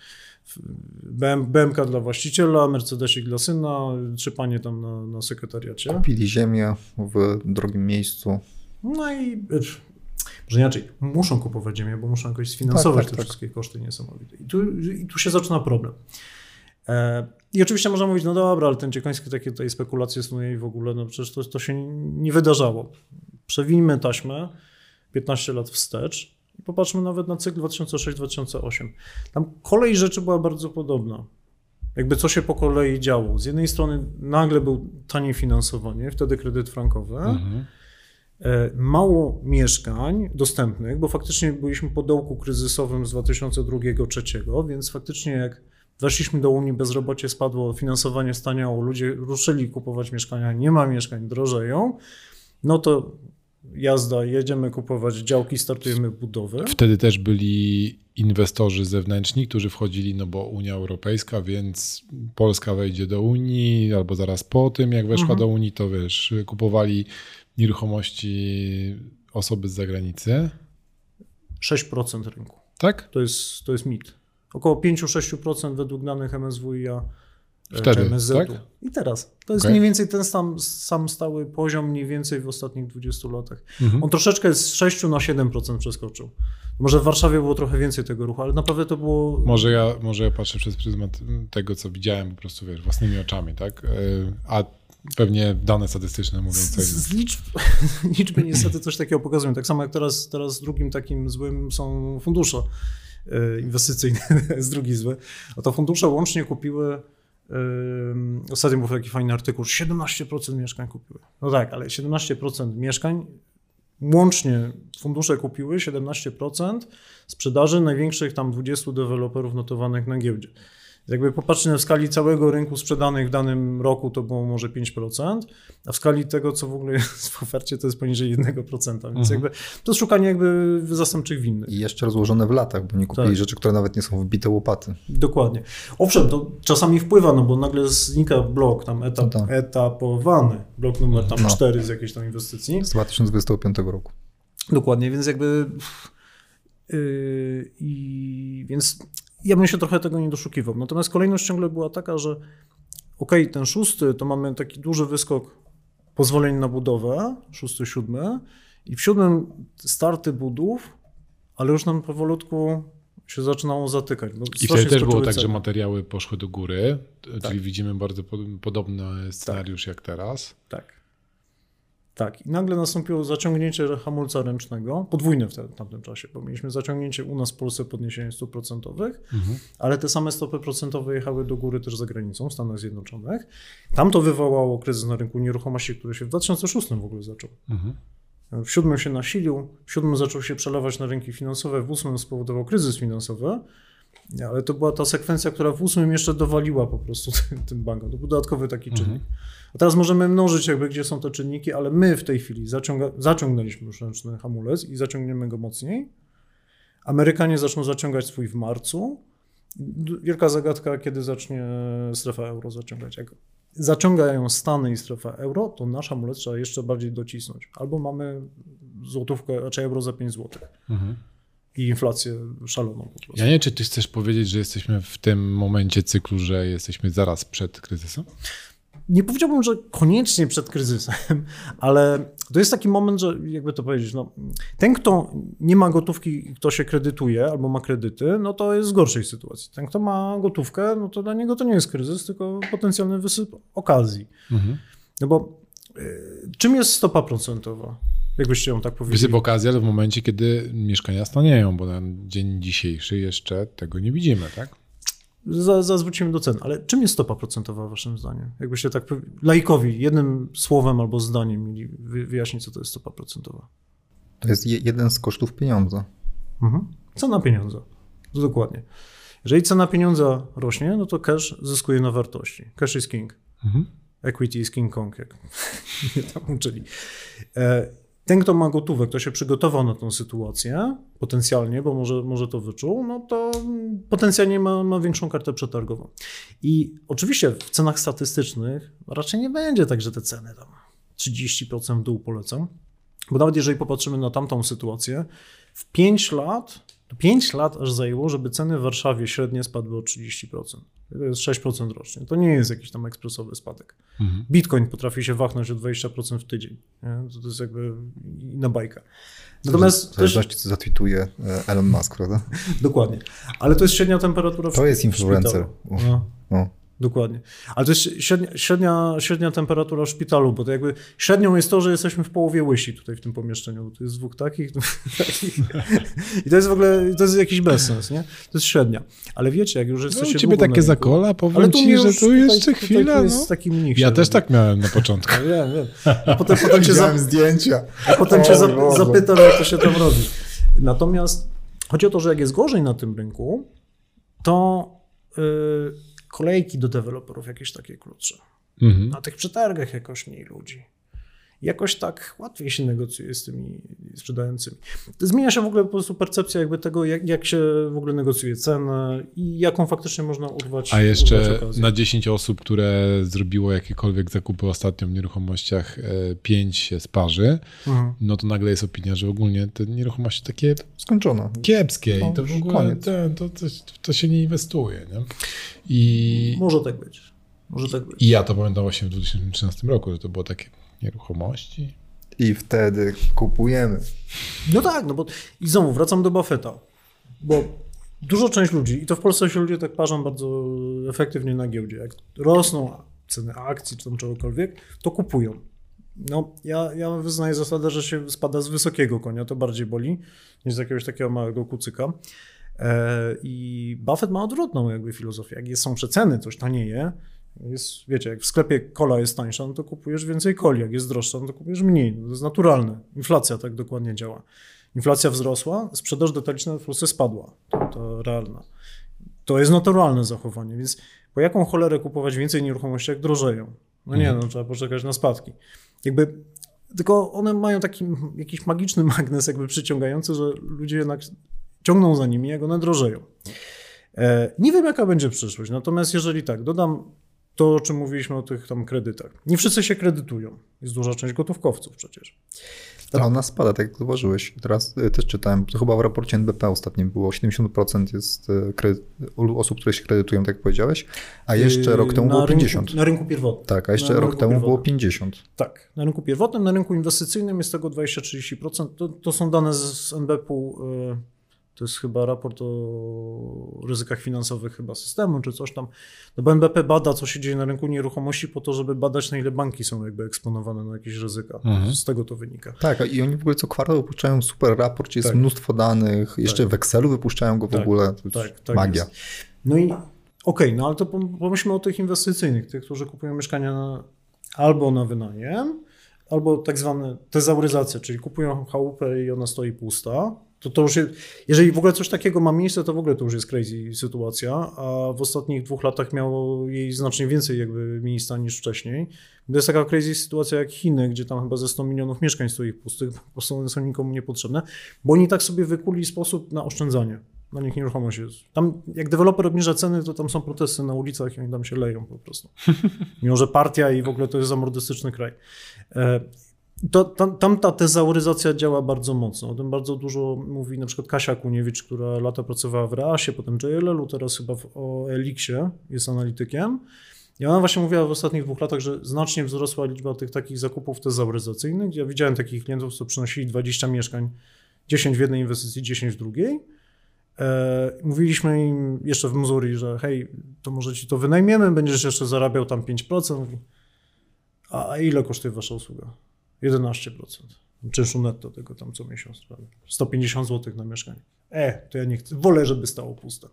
BMK dla właściciela, Mercedesik dla syna, trzy panie tam na, na sekretariacie. Kupili ziemię w drogim miejscu. No i może inaczej, muszą kupować ziemię, bo muszą jakoś sfinansować tak, tak, te tak. wszystkie koszty niesamowite. I tu, I tu się zaczyna problem. E, I oczywiście można mówić, no dobra, ale ten Ciekański takie tutaj spekulacje snuje i w ogóle, no przecież to, to się nie wydarzało. Przewijmy taśmę 15 lat wstecz i popatrzmy nawet na cykl 2006-2008. Tam kolej rzeczy była bardzo podobna. Jakby co się po kolei działo. Z jednej strony nagle był tanie finansowanie, wtedy kredyt frankowy, mhm. E, mało mieszkań dostępnych, bo faktycznie byliśmy po dołku kryzysowym z 2002-2003, więc faktycznie jak Weszliśmy do Unii, bezrobocie spadło, finansowanie staniało, ludzie ruszyli kupować mieszkania, nie ma mieszkań, drożeją, no to jazda, jedziemy kupować działki, startujemy budowę. Wtedy też byli inwestorzy zewnętrzni, którzy wchodzili, no bo Unia Europejska, więc Polska wejdzie do Unii, albo zaraz po tym, jak weszła Mhm. do Unii, to wiesz, kupowali nieruchomości osoby z zagranicy. 6% rynku. Tak? To jest, to jest mit. Około 5-6% według danych MSWiA e, Wtedy, MSZ-u. tak? I teraz. To jest Okej. mniej więcej ten sam, sam stały poziom mniej więcej w ostatnich 20 latach. Mhm. On troszeczkę z 6 na 7% przeskoczył. Może w Warszawie było trochę więcej tego ruchu, ale naprawdę to było... Może ja, może ja patrzę przez pryzmat tego, co widziałem po prostu, wiesz, własnymi oczami, tak? Yy, A pewnie dane statystyczne mówią Z, co innego. z liczb, liczby niestety coś takiego pokazują. Tak samo jak teraz, teraz drugim takim złym są fundusze e, inwestycyjne, jest drugi zły. A to fundusze łącznie kupiły, e, ostatnio był taki fajny artykuł, 17% mieszkań kupiły. No tak, ale 17% mieszkań łącznie fundusze kupiły 17% sprzedaży największych tam 20 deweloperów notowanych na giełdzie. Jakby popatrzeć na w skali całego rynku sprzedanych w danym roku to było może 5%, a w skali tego, co w ogóle jest w ofercie, to jest poniżej 1%. Więc Mhm. jakby to jest szukanie jakby zastępczych winnych. I jeszcze rozłożone w latach, bo nie kupili Tak. rzeczy, które nawet nie są wbite łopaty. Dokładnie. Owszem, to czasami wpływa, no bo nagle znika blok tam etap, No tak. etapowany, blok numer tam No. 4 z jakiejś tam inwestycji. Z 2025 roku. Dokładnie, więc jakby. Yy, I więc ja bym się trochę tego nie doszukiwał. Natomiast kolejność ciągle była taka, że okej, ten szósty to mamy taki duży wyskok pozwoleń na budowę, szósty, siódmy, i w siódmym starty budów, ale już nam powolutku się zaczynało zatykać. I wtedy też było tak, że materiały poszły do góry, Tak. czyli widzimy bardzo pod- podobny scenariusz jak teraz. Tak. Tak. I nagle nastąpiło zaciągnięcie hamulca ręcznego, podwójne w te- tamtym czasie, bo mieliśmy zaciągnięcie u nas w Polsce podniesienie stóp procentowych, ale te same stopy procentowe jechały do góry też za granicą, w Stanach Zjednoczonych. Tam to wywołało kryzys na rynku nieruchomości, który się w 2006 w ogóle zaczął. Mhm. W siódmym się nasilił, w siódmym zaczął się przelewać na rynki finansowe, w ósmym spowodował kryzys finansowy, ale to była ta sekwencja, która w ósmym jeszcze dowaliła po prostu tym, tym bankom. To był dodatkowy taki czynnik. A teraz możemy mnożyć jakby, gdzie są te czynniki, ale my w tej chwili zaciąga, zaciągnęliśmy już ręczny hamulec i zaciągniemy go mocniej. Amerykanie zaczną zaciągać swój w marcu. Wielka zagadka, kiedy zacznie strefa euro zaciągać. Jak zaciągają Stany i strefa euro, to nasz hamulec trzeba jeszcze bardziej docisnąć. Albo mamy złotówkę, raczej euro za 5 zł Mhm. i inflację szaloną po prostu. Ja nie wiem, czy ty chcesz powiedzieć, że jesteśmy w tym momencie cyklu, że jesteśmy zaraz przed kryzysem? Nie powiedziałbym, że koniecznie przed kryzysem, ale to jest taki moment, że jakby to powiedzieć, no, ten, kto nie ma gotówki, kto się kredytuje albo ma kredyty, no to jest w gorszej sytuacji. Ten, kto ma gotówkę, no to dla niego to nie jest kryzys, tylko potencjalny wysyp okazji. Mhm. No bo y, czym jest stopa procentowa? Jakbyście ją tak powiedzieli? Wysyp okazji, ale w momencie, kiedy mieszkania stanieją, bo na dzień dzisiejszy jeszcze tego nie widzimy, tak? Za- Zaraz wrócimy do cen, ale czym jest stopa procentowa waszym zdaniem? Jakbyście tak laikowi jednym słowem albo zdaniem mieli wy- wyjaśnić, co to jest stopa procentowa? To jest je, jeden z kosztów pieniądza. Mhm. Cena pieniądza. Dokładnie. Jeżeli cena pieniądza rośnie, no to cash zyskuje na wartości. Cash is king. Mhm. Equity is King Kong, jak mnie tam uczyli. Ten, kto ma gotówek, kto się przygotował na tą sytuację, potencjalnie, bo może, może to wyczuł, no to potencjalnie ma, ma większą kartę przetargową. I oczywiście w cenach statystycznych raczej nie będzie tak, że te ceny tam 30% w dół polecą, bo nawet jeżeli popatrzymy na tamtą sytuację, w 5 lat, 5 lat aż zajęło, żeby ceny w Warszawie średnie spadły o 30%. To jest 6% rocznie. To nie jest jakiś tam ekspresowy spadek. Mhm. Bitcoin potrafi się wachnąć o 20% w tydzień. To, to jest jakby inna bajka. Natomiast w też, zależności co zatwituje e, Elon Musk, prawda? dokładnie. Ale to jest średnia temperatura w To jest influencer. Uf. No. Dokładnie. Ale to jest średnia, średnia, średnia temperatura w szpitalu, bo to jakby średnią jest to, że jesteśmy w połowie łysi tutaj w tym pomieszczeniu. bo To jest dwóch takich, takich. I to jest w ogóle, to jest jakiś bezsens, nie? To jest średnia. Ale wiecie, jak już No, jesteście u ciebie takie zakola, powiem Ale tu ci, że tu jeszcze tutaj chwila. jest No. taki mnich Ja też tak miałem na początku. Ja Wiem, wiem. A potem, potem, cię, za, zdjęcia. a potem cię O za, Boże. zapytam, jak to się tam robi. Natomiast chodzi o to, że jak jest gorzej na tym rynku, to yy, kolejki do deweloperów jakieś takie krótsze. Mhm. Na tych przetargach jakoś mniej ludzi. Jakoś tak łatwiej się negocjuje z tymi sprzedającymi. Zmienia się w ogóle po prostu percepcja jakby tego, jak, jak się w ogóle negocjuje cenę i jaką faktycznie można urwać. A jeszcze na 10 osób, które zrobiło jakiekolwiek zakupy ostatnio w nieruchomościach, 5 się sparzy, mhm. no to nagle jest opinia, że ogólnie te nieruchomości takie skończone. Kiepskie i to w ogóle to, to, to, to, się nie inwestuje. Nie? I... Może tak być. Może tak być. I ja to pamiętam właśnie w 2013 roku, że to było takie nieruchomości. I wtedy kupujemy. No tak, no bo i znowu wracam do Buffetta, bo dużo część ludzi, i to w Polsce się ludzie tak parzą bardzo efektywnie na giełdzie, jak rosną ceny akcji czy tam czegokolwiek, to kupują. No, ja, ja wyznaję zasadę, że się spada z wysokiego konia, to bardziej boli niż z jakiegoś takiego małego kucyka. E, I Buffett ma odwrotną jakby filozofię. Jak są przeceny, coś tanieje, jest, wiecie, jak w sklepie kola jest tańsza, no to kupujesz więcej coli, jak jest droższa, no to kupujesz mniej. No to jest naturalne. Inflacja tak dokładnie działa. Inflacja wzrosła, sprzedaż detaliczna w Polsce spadła. To, to realna. To jest naturalne zachowanie, więc po jaką cholerę kupować więcej nieruchomości, jak drożeją? No nie, mhm. no trzeba poczekać na spadki. Jakby, tylko one mają taki jakiś magiczny magnes jakby przyciągający, że ludzie jednak ciągną za nimi, jak one drożeją. E, nie wiem, jaka będzie przyszłość, natomiast jeżeli tak, dodam to, o czym mówiliśmy o tych tam kredytach. Nie wszyscy się kredytują. Jest duża część gotówkowców przecież. Tak. A ona spada, tak jak zauważyłeś. Teraz y, też czytałem, to chyba w raporcie NBP ostatnim było, 70% jest y, kredyt, osób, które się kredytują, tak jak powiedziałeś, a jeszcze yy, rok temu było 50. na rynku pierwotnym. Tak, a jeszcze na rok temu było 50. Tak, na rynku pierwotnym, na rynku inwestycyjnym jest tego 20-30%. To, to są dane z NBP-u. Yy to jest chyba raport o ryzykach finansowych chyba systemu, czy coś tam. No bo NBP bada, co się dzieje na rynku nieruchomości po to, żeby badać, na ile banki są jakby eksponowane na jakieś ryzyka. Mhm. Z tego to wynika. Tak, i oni w ogóle co kwartał wypuszczają super raport, gdzie jest tak. mnóstwo danych, jeszcze tak. w Excelu wypuszczają go w tak. ogóle. tak, tak magia. Jest. No i okej, okay, no ale to pomyślmy o tych inwestycyjnych, tych, którzy kupują mieszkania na, albo na wynajem, albo tak zwane tezauryzacje, czyli kupują chałupę i ona stoi pusta, to, to już jest, jeżeli w ogóle coś takiego ma miejsce, to w ogóle to już jest crazy sytuacja, a w ostatnich dwóch latach miało jej znacznie więcej jakby miejsca niż wcześniej. To jest taka crazy sytuacja jak Chiny, gdzie tam chyba ze 100 milionów mieszkań stoi pustych, prostu one są nikomu niepotrzebne, bo oni tak sobie wykuli sposób na oszczędzanie. Na nich nieruchomość jest. Tam jak deweloper obniża ceny, to tam są protesty na ulicach i oni tam się leją po prostu. Mimo, że partia i w ogóle to jest zamordystyczny kraj. To, tam, tam ta tezauryzacja działa bardzo mocno. O tym bardzo dużo mówi na przykład Kasia Kuniewicz, która lata pracowała w Reasie, potem JLL-u, teraz chyba w, Elixie jest analitykiem. I ona właśnie mówiła w ostatnich dwóch latach, że znacznie wzrosła liczba tych takich zakupów tezauryzacyjnych. Ja widziałem takich klientów, co przynosili 20 mieszkań, 10 w jednej inwestycji, 10 w drugiej. E, mówiliśmy im jeszcze w Missouri, że hej, to może ci to wynajmiemy, będziesz jeszcze zarabiał tam 5%. A ile kosztuje wasza usługa? 11%. Czynszu netto tego tam co miesiąc. 150 zł na mieszkanie. E, to ja nie chcę. Wolę, żeby stało puste.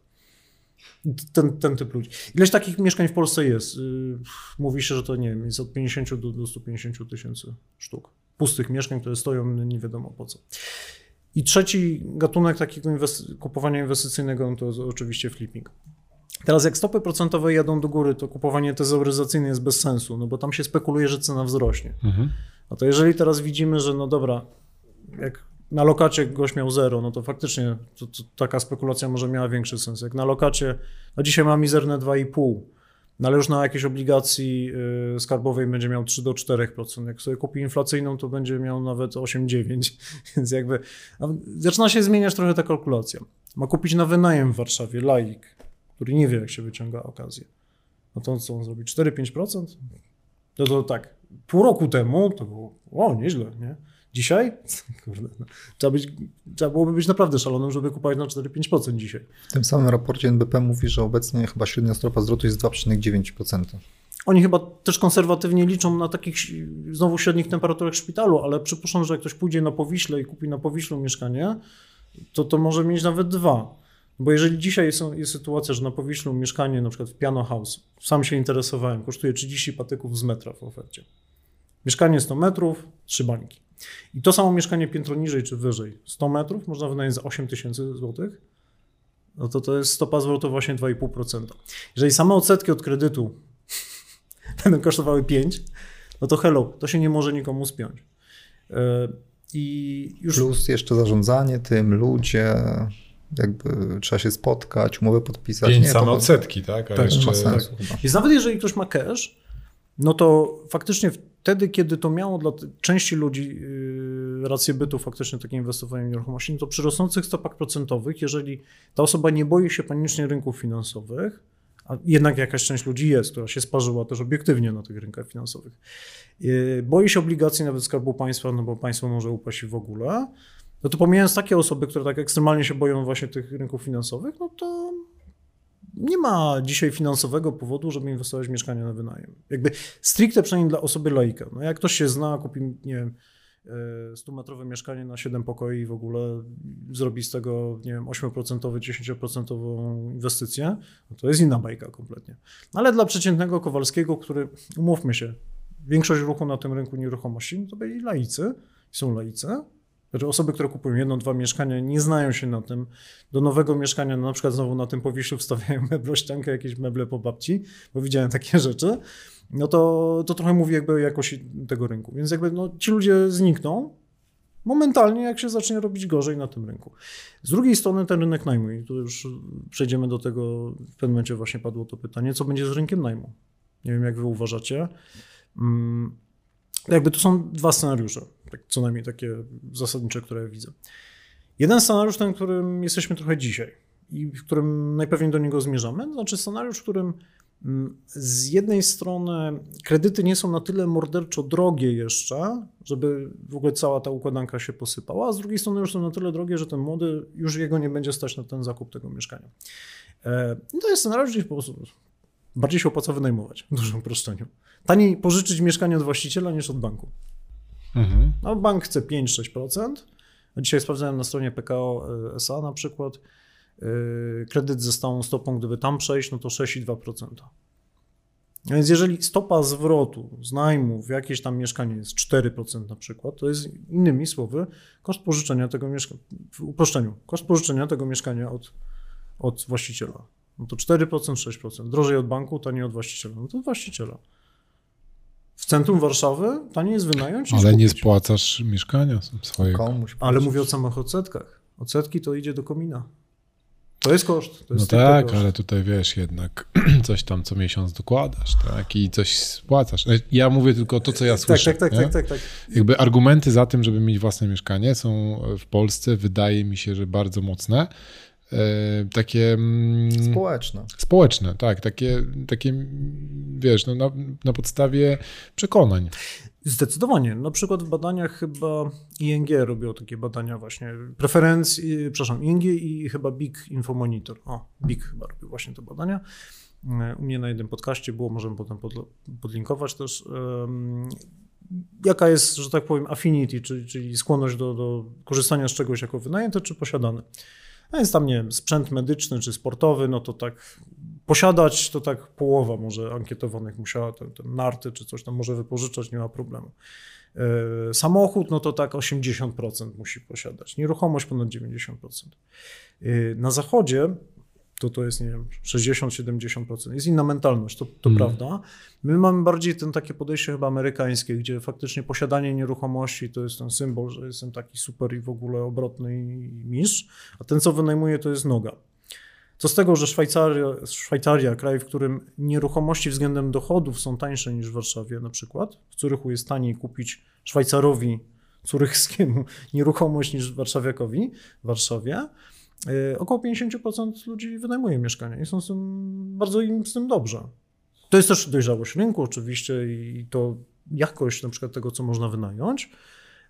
Ten, ten typ ludzi. Ileś takich mieszkań w Polsce jest? Y, mówi się, że to nie wiem, jest od 50 do, do 150 tysięcy sztuk. Pustych mieszkań, które stoją nie wiadomo po co. I trzeci gatunek takiego kupowania inwestycyjnego no to jest oczywiście flipping. Teraz jak stopy procentowe jadą do góry, to kupowanie tezauryzacyjne jest bez sensu, no bo tam się spekuluje, że cena wzrośnie. Mhm. No to jeżeli teraz widzimy, że no dobra, jak na lokacie gość miał zero, no to faktycznie to, to taka spekulacja może miała większy sens. Jak na lokacie, no dzisiaj ma mizerne 2,5, no ale już na jakiejś obligacji y, skarbowej będzie miał 3 do 4%. Jak sobie kupi inflacyjną, to będzie miał nawet 8-9, więc jakby zaczyna się zmieniać trochę ta kalkulacja. Ma kupić na wynajem w Warszawie laik, który nie wie, jak się wyciąga okazję. No to co on zrobi? 4-5%? No to tak, pół roku temu to było, o, nieźle, nie? Dzisiaj? Kurde, no. trzeba, być, trzeba byłoby być naprawdę szalonym, żeby kupować na 4-5% dzisiaj. W tym samym raporcie NBP mówi, że obecnie chyba średnia stopa zwrotu jest 2,9%. Oni chyba też konserwatywnie liczą na takich znowu średnich temperaturach szpitalu, ale przypuszczam, że jak ktoś pójdzie na Powiśle i kupi na Powiślu mieszkanie, to to może mieć nawet dwa. Bo jeżeli dzisiaj jest, sytuacja, że na Powiślu mieszkanie na przykład w Piano House, sam się interesowałem, kosztuje 30 patyków z metra w ofercie. Mieszkanie 100 metrów, trzy bańki. I to samo mieszkanie piętro niżej czy wyżej, 100 metrów, można wynająć za 8 tysięcy złotych, no to to jest stopa zwrotu właśnie 2,5%. Jeżeli same odsetki od kredytu będą kosztowały 5, no to hello, to się nie może nikomu spiąć. E, I już... Plus jeszcze zarządzanie tym, ludzie, jakby trzeba się spotkać, umowę podpisać. Pięć nie, same to, odsetki, tak? A Tak, jeszcze... ma sensu chyba. Więc nawet jeżeli ktoś ma cash, no to faktycznie wtedy, kiedy to miało dla części ludzi yy, rację bytu, faktycznie takie inwestowanie w nieruchomości, no to przy rosnących stopach procentowych, jeżeli ta osoba nie boi się panicznie rynków finansowych, a jednak jakaś część ludzi jest, która się sparzyła też obiektywnie na tych rynkach finansowych, yy, boi się obligacji nawet Skarbu Państwa, no bo państwo może upaść w ogóle, no to pomijając takie osoby, które tak ekstremalnie się boją właśnie tych rynków finansowych, no to nie ma dzisiaj finansowego powodu, żeby inwestować w mieszkanie na wynajem. Jakby stricte przynajmniej dla osoby laika. No jak ktoś się zna, kupi, nie wiem, 100-metrowe mieszkanie na 7 pokoi i w ogóle zrobi z tego, nie wiem, 8%, 10% inwestycję, no to jest inna bajka kompletnie. No ale dla przeciętnego Kowalskiego, który, umówmy się, większość ruchu na tym rynku nieruchomości, no to byli laicy, są laicy, znaczy osoby, które kupują jedno, dwa mieszkania, nie znają się na tym. Do nowego mieszkania, no na przykład znowu na tym powiesiu wstawiają meblościankę, jakieś meble po babci, bo widziałem takie rzeczy, no to, to trochę mówi jakby o jakości tego rynku. Więc jakby no, ci ludzie znikną momentalnie, jak się zacznie robić gorzej na tym rynku. Z drugiej strony ten rynek najmu, i tu już przejdziemy do tego, w pewnym momencie właśnie padło to pytanie, co będzie z rynkiem najmu? Nie wiem, jak wy uważacie. Jakby to są dwa scenariusze, tak, co najmniej takie zasadnicze, które widzę. Jeden scenariusz, ten, którym jesteśmy trochę dzisiaj i w którym najpewniej do niego zmierzamy, to znaczy scenariusz, w którym mm, z jednej strony kredyty nie są na tyle morderczo drogie jeszcze, żeby w ogóle cała ta układanka się posypała, a z drugiej strony już są na tyle drogie, że ten młody już jego nie będzie stać na ten zakup tego mieszkania. E, I to jest scenariusz, gdzie po prostu bardziej się opłaca wynajmować, w dużym uproszczeniu. Taniej pożyczyć mieszkanie od właściciela niż od banku. Mhm. No, bank chce 5-6%. A Dzisiaj sprawdzałem na stronie PKO SA na przykład. yy, Kredyt ze stałą stopą, gdyby tam przejść, no to 6,2%. A Więc jeżeli stopa zwrotu z najmu w jakieś tam mieszkanie jest 4% na przykład, to jest innymi słowy koszt pożyczenia tego mieszkania, w uproszczeniu, koszt pożyczenia tego mieszkania od, od właściciela. No to 4%, 6%. Drożej od banku, taniej od właściciela. No to od właściciela. W centrum Warszawy taniej jest wynająć Ale nie spłacasz mieszkania swojego. Komuś Ale mówię o samych odsetkach. Odsetki to idzie do komina. To jest koszt. To No jest tak, koszt. ale tutaj wiesz, jednak coś tam co miesiąc dokładasz, tak? I coś spłacasz. Ja mówię tylko to, co ja Tak, słyszę. tak, tak, nie? tak, tak, tak. Jakby argumenty za tym, żeby mieć własne mieszkanie są w Polsce, wydaje mi się, że bardzo mocne. E, takie mm, Społeczne. społeczne, tak, takie, takie wiesz, no, na, na podstawie przekonań. Zdecydowanie. Na przykład w badaniach chyba ING robią takie badania właśnie preferencji, przepraszam, ING i chyba Big Infomonitor. O, Big chyba robił właśnie te badania. E, U mnie na jednym podcaście było, możemy potem podlinkować też. Jaka jest, że tak powiem, affinity, czyli, czyli skłonność do, do korzystania z czegoś jako wynajęte czy posiadane. A więc tam, nie wiem, sprzęt medyczny czy sportowy, no to tak posiadać, to tak połowa może ankietowanych musiała te, te narty czy coś tam może wypożyczać, nie ma problemu. E, Samochód, no to tak 80% musi posiadać. Nieruchomość ponad 90%. E, Na zachodzie to to jest, nie wiem, 60-70%. Jest inna mentalność, to, to Mhm. prawda. My mamy bardziej ten takie podejście chyba amerykańskie, gdzie faktycznie posiadanie nieruchomości to jest ten symbol, że jestem taki super i w ogóle obrotny i mistrz, a ten, co wynajmuje, to jest noga. Co z tego, że Szwajcaria, Szwajcaria, kraj, w którym nieruchomości względem dochodów są tańsze niż w Warszawie na przykład, w Curychu jest taniej kupić Szwajcarowi curychskiemu nieruchomość niż warszawiakowi w Warszawie, około 50% ludzi wynajmuje mieszkania i są z tym, bardzo im z tym dobrze. To jest też dojrzałość rynku oczywiście i to jakość na przykład tego, co można wynająć.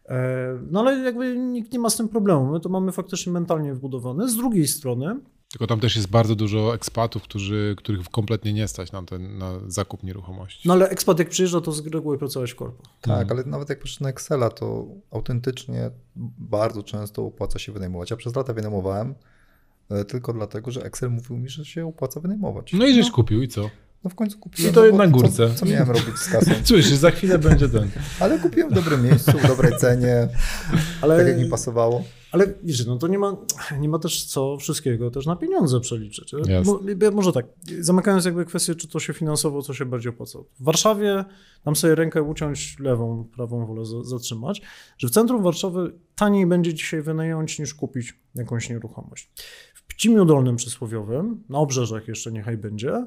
E, No ale jakby nikt nie ma z tym problemu. My to mamy faktycznie mentalnie wbudowane. Z drugiej strony, Tylko tam też jest bardzo dużo ekspatów, którzy, których kompletnie nie stać na, ten, na zakup nieruchomości. no ale ekspat jak przyjeżdża, to z reguły pracować w korpo. Tak, ale nawet jak patrzysz na Excela, to autentycznie bardzo często opłaca się wynajmować. Ja przez lata wynajmowałem e, tylko dlatego, że Excel mówił mi, że się opłaca wynajmować. No i żeś kupił i co? No w końcu kupiłem. I to no na górce. Co, co miałem robić z kasą? Słyszysz, za chwilę będzie ten. Ale kupiłem w dobrym miejscu, w dobrej cenie, Ale tak jak mi pasowało. Ale wiesz, no to nie ma, nie ma też co wszystkiego też na pieniądze przeliczyć. Jasne. Mo, może tak, zamykając jakby kwestię, czy to się finansowo, co się bardziej opłaca. W Warszawie tam sobie rękę uciąć, lewą, prawą wolę za- zatrzymać, że w centrum Warszawy taniej będzie dzisiaj wynająć niż kupić jakąś nieruchomość. W Pcimiu Dolnym przysłowiowym, na obrzeżach jeszcze niechaj będzie,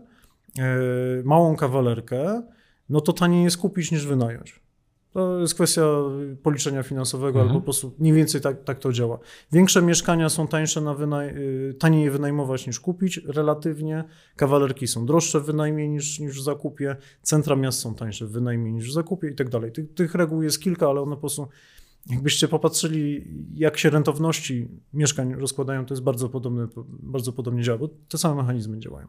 małą kawalerkę, no to taniej jest kupić niż wynająć. To jest kwestia policzenia finansowego, Mhm. albo po prostu mniej więcej tak, tak to działa. Większe mieszkania są tańsze na wynaj- y, taniej je wynajmować niż kupić relatywnie. Kawalerki są droższe w wynajmie niż, niż w zakupie. Centra miast są tańsze w wynajmie niż w zakupie i tak dalej. Tych, tych reguł jest kilka, ale one po prostu, jakbyście popatrzyli, jak się rentowności mieszkań rozkładają, to jest bardzo podobne, bardzo podobnie działa, bo te same mechanizmy działają.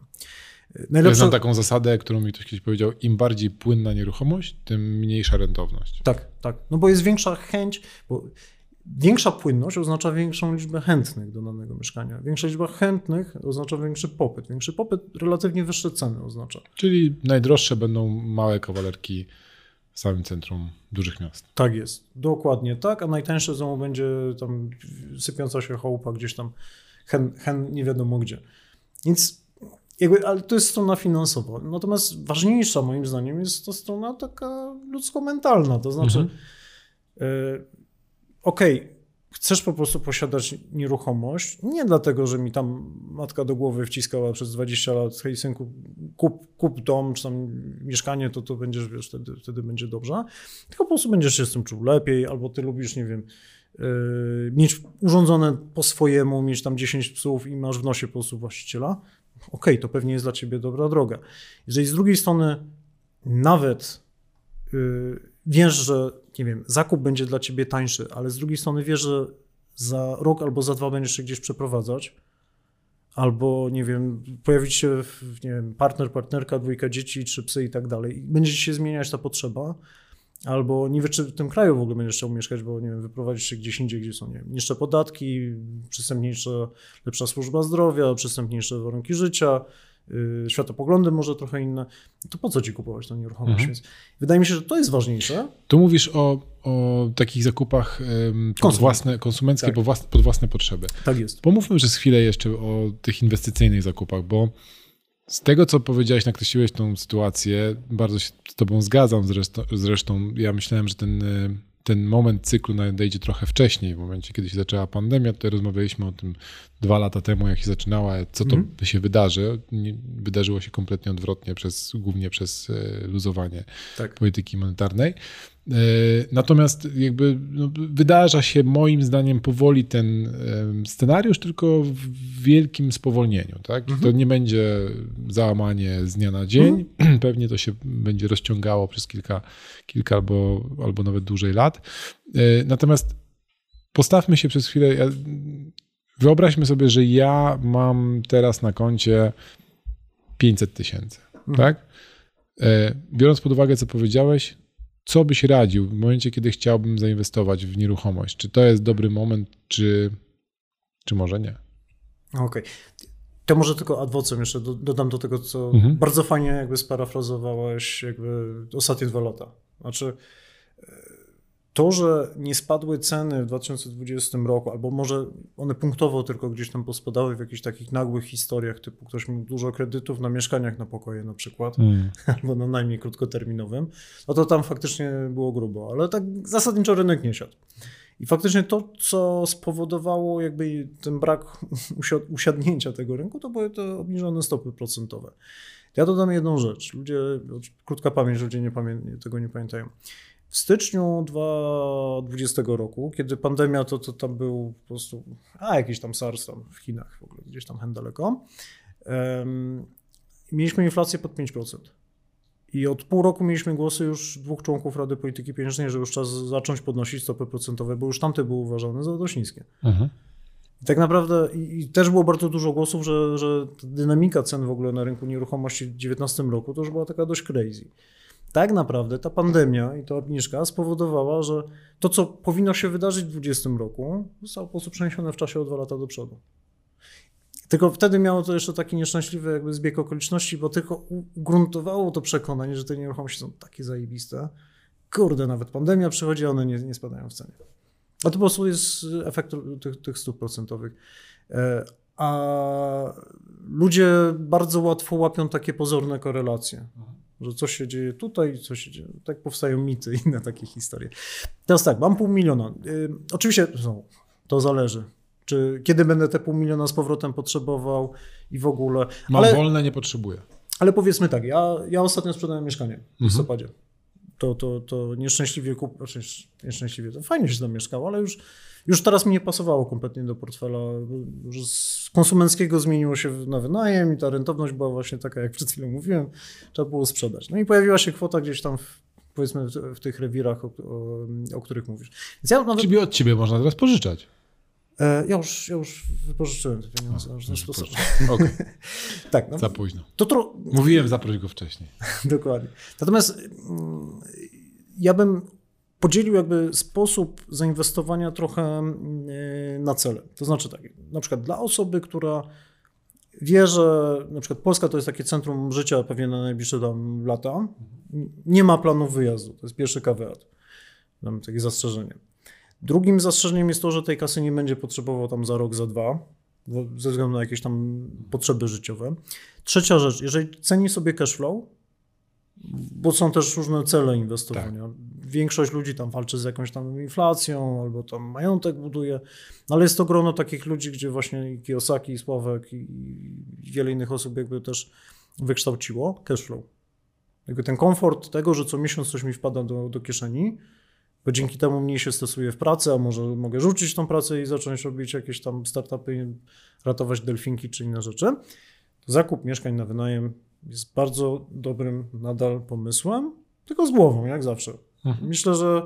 Ja Najlepsze... znam taką zasadę, którą mi ktoś kiedyś powiedział, im bardziej płynna nieruchomość, tym mniejsza rentowność. Tak, tak. No bo jest większa chęć, bo większa płynność oznacza większą liczbę chętnych do danego mieszkania. Większa liczba chętnych oznacza większy popyt. Większy popyt relatywnie wyższe ceny oznacza. Czyli najdroższe będą małe kawalerki w samym centrum dużych miast. Tak jest. Dokładnie tak, a najtańsze znowu będzie tam sypiąca się chałupa gdzieś tam hen, hen nie wiadomo gdzie. Więc jakby, ale to jest strona finansowa. Natomiast ważniejsza moim zdaniem jest to strona taka ludzko-mentalna. To znaczy, Mhm. y, okej, chcesz po prostu posiadać nieruchomość, nie dlatego, że mi tam matka do głowy wciskała przez 20 lat, hej synku, kup, kup dom, czy tam mieszkanie, to to będziesz, wiesz, wtedy, wtedy będzie dobrze, tylko po prostu będziesz się z tym czuł lepiej, albo ty lubisz, nie wiem, yy, mieć urządzone po swojemu, mieć tam 10 psów i masz w nosie po prostu właściciela, okej, to pewnie jest dla ciebie dobra droga. Jeżeli z drugiej strony nawet yy, wiesz, że nie wiem, zakup będzie dla ciebie tańszy, ale z drugiej strony wiesz, że za rok albo za dwa będziesz się gdzieś przeprowadzać, albo nie wiem, pojawić się nie wiem, partner, partnerka, dwójka dzieci, trzy psy i tak dalej. Będzie się zmieniać ta potrzeba, albo nie wiesz, czy w tym kraju w ogóle będziesz chciał mieszkać, bo nie wiem, wyprowadzisz się gdzieś indziej, gdzie są nie wiem, niższe podatki, przystępniejsze, lepsza służba zdrowia, przystępniejsze warunki życia, yy, światopoglądy może trochę inne, to po co ci kupować tą nieruchomość? Mhm. Więc wydaje mi się, że to jest ważniejsze. Tu mówisz o, o takich zakupach pod Konsument. własne, konsumenckie, Tak. pod, własne, pod własne potrzeby. Tak jest. Pomówmy przez chwilę jeszcze o tych inwestycyjnych zakupach, bo z tego, co powiedziałeś, nakreśliłeś tą sytuację, bardzo się z tobą zgadzam zresztą. zresztą ja myślałem, że ten, y, ten moment cyklu nadejdzie trochę wcześniej, w momencie, kiedy się zaczęła pandemia. Tutaj rozmawialiśmy o tym dwa lata temu, jak się zaczynała, co to Mhm. się wydarzy. Wydarzyło się kompletnie odwrotnie, przez, głównie przez y, luzowanie Tak. polityki monetarnej. E, Natomiast jakby no, wydarza się moim zdaniem powoli ten em, scenariusz, tylko w wielkim spowolnieniu. Tak? To nie będzie załamanie z dnia na dzień. Pewnie to się będzie rozciągało przez kilka, kilka albo, albo nawet dłużej lat. E, Natomiast postawmy się przez chwilę. Wyobraźmy sobie, że ja mam teraz na koncie 500 tysięcy. Tak? E, Biorąc pod uwagę, co powiedziałeś, co byś radził w momencie, kiedy chciałbym zainwestować w nieruchomość? Czy to jest dobry moment, czy, czy może nie? Okej. To może tylko adwocem jeszcze do, dodam do tego, co Mhm. bardzo fajnie jakby sparafrazowałeś jakby ostatnie dwa lata. Znaczy to, że nie spadły ceny w 2020 roku, albo może one punktowo tylko gdzieś tam pospadały w jakichś takich nagłych historiach, typu ktoś miał dużo kredytów na mieszkaniach na pokoje na przykład, Mm. albo na najmniej krótkoterminowym, no to tam faktycznie było grubo, ale tak zasadniczo rynek nie siadł. I faktycznie to, co spowodowało jakby ten brak usi- usiadnięcia tego rynku, to były te obniżone stopy procentowe. Ja dodam jedną rzecz. Ludzie, krótka pamięć, ludzie nie pamię- tego nie pamiętają. W styczniu 2020 roku, kiedy pandemia, to, to tam był po prostu, a jakiś tam SARS tam w Chinach w ogóle, gdzieś tam hen daleko, em, mieliśmy inflację pod 5%. I od pół roku mieliśmy głosy już dwóch członków Rady Polityki Pieniężnej, że już czas zacząć podnosić stopy procentowe, bo już tamte były uważane za dość niskie. Mhm. I tak naprawdę i, i też było bardzo dużo głosów, że, że ta dynamika cen w ogóle na rynku nieruchomości w 2019 roku to już była taka dość crazy. Tak naprawdę ta pandemia i ta obniżka spowodowała, że to, co powinno się wydarzyć w 2020 roku, zostało po prostu przeniesione w czasie o dwa lata do przodu. Tylko wtedy miało to jeszcze taki nieszczęśliwy jakby zbieg okoliczności, bo tylko ugruntowało to przekonanie, że te nieruchomości są takie zajebiste. Kurde, nawet pandemia przychodzi, one nie, nie spadają w cenie. A to po prostu jest efekt tych, tych stóp procentowych. E, a ludzie bardzo łatwo łapią takie pozorne korelacje. Że coś się dzieje tutaj, coś się dzieje. Tak powstają mity i inne takie historie. Teraz tak, mam pół miliona. Y, oczywiście no, to zależy. Czy kiedy będę te pół miliona z powrotem potrzebował i w ogóle. Mam ale, wolne, nie potrzebuję. ale powiedzmy tak, ja, ja ostatnio sprzedałem mieszkanie w listopadzie. To, to, to nieszczęśliwie kup... znaczy nieszczęśliwie, to fajnie się tam mieszkało, ale już, już teraz mi nie pasowało kompletnie do portfela. Z konsumenckiego zmieniło się na wynajem i ta rentowność była właśnie taka, jak przed chwilą mówiłem, trzeba było sprzedać. No i pojawiła się kwota gdzieś tam w, powiedzmy w, w tych rewirach, o, o, o których mówisz. Więc ja nawet, Czyli od ciebie można teraz pożyczać. e, ja, już, ja już wypożyczyłem te pieniądze. już. Okej, Tak, no, za późno. to tro... Mówiłem, zaproś go wcześniej. Dokładnie. Natomiast mm, ja bym podzielił jakby sposób zainwestowania trochę mm, na cele. To znaczy tak, na przykład dla osoby, która wie, że na przykład Polska to jest takie centrum życia pewnie na najbliższe tam lata, nie ma planu wyjazdu. To jest pierwszy kaweat. Mam takie zastrzeżenie. Drugim zastrzeżeniem jest to, że tej kasy nie będzie potrzebował tam za rok, za dwa, ze względu na jakieś tam potrzeby życiowe. Trzecia rzecz, jeżeli ceni sobie cash flow, bo są też różne cele inwestowania. Większość ludzi tam walczy z jakąś tam inflacją, albo tam majątek buduje, no ale jest to grono takich ludzi, gdzie właśnie i i Sławek i wiele innych osób jakby też wykształciło cash flow. Jakby ten komfort tego, że co miesiąc coś mi wpada do, do kieszeni, bo dzięki temu mniej się stresuję w pracy, a może mogę rzucić tą pracę i zacząć robić jakieś tam startupy, ratować delfinki czy inne rzeczy. Zakup mieszkań na wynajem jest bardzo dobrym nadal pomysłem, tylko z głową, jak zawsze. Myślę, że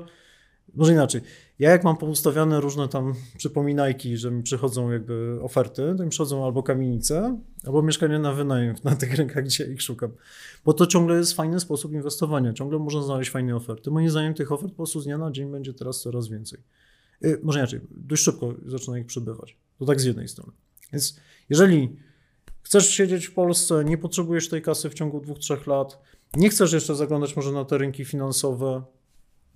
może inaczej. Ja jak mam poustawiane różne tam przypominajki, że mi przychodzą jakby oferty, to mi przychodzą albo kamienice, albo mieszkanie na wynajem na tych rynkach, gdzie ich szukam. Bo to ciągle jest fajny sposób inwestowania. Ciągle można znaleźć fajne oferty. Moim zdaniem tych ofert po prostu z dnia na dzień będzie teraz coraz więcej. Y, Może inaczej, dość szybko zaczyna ich przybywać. To tak z jednej strony. Więc jeżeli chcesz siedzieć w Polsce, nie potrzebujesz tej kasy w ciągu dwóch, trzech lat, nie chcesz jeszcze zaglądać może na te rynki finansowe,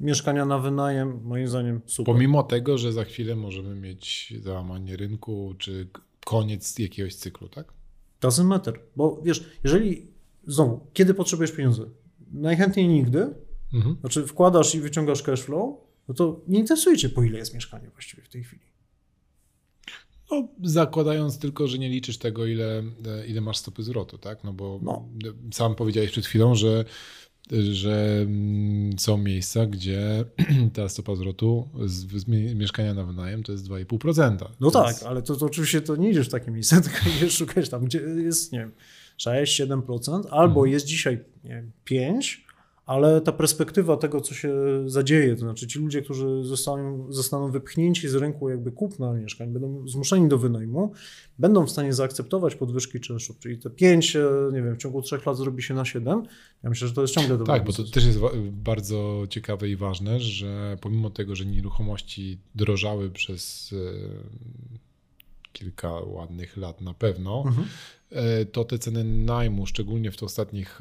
mieszkania na wynajem, moim zdaniem super. Pomimo tego, że za chwilę możemy mieć załamanie rynku, czy koniec jakiegoś cyklu, tak? Doesn't matter, bo wiesz, jeżeli, znowu, kiedy potrzebujesz pieniędzy? Najchętniej nigdy, Mhm. znaczy wkładasz i wyciągasz cash flow, no to nie interesuje cię, po ile jest mieszkanie właściwie w tej chwili. No, zakładając tylko, że nie liczysz tego, ile, e, ile masz stopy zwrotu, tak? No bo No. sam powiedziałeś przed chwilą, że, że mm, są miejsca, gdzie ta stopa zwrotu z, z mie- mieszkania na wynajem to jest 2,5%. No tak, ale to, to oczywiście to nie idziesz w takie miejsce, tylko idziesz szukać tam, gdzie jest, nie wiem, 6-7%, albo jest dzisiaj, nie wiem, 5%, ale ta perspektywa tego, co się zadzieje, to znaczy ci ludzie, którzy zostaną, zostaną wypchnięci z rynku jakby kupna mieszkań, będą zmuszeni do wynajmu, będą w stanie zaakceptować podwyżki czynszu, czyli te 5, e, nie wiem, w ciągu 3 lat zrobi się na 7, ja myślę, że to jest ciągle dobry Tak, bo to też jest bardzo ciekawe i ważne, że pomimo tego, że nieruchomości drożały przez e, kilka ładnych lat na pewno, Mhm. E, to te ceny najmu, szczególnie w tych ostatnich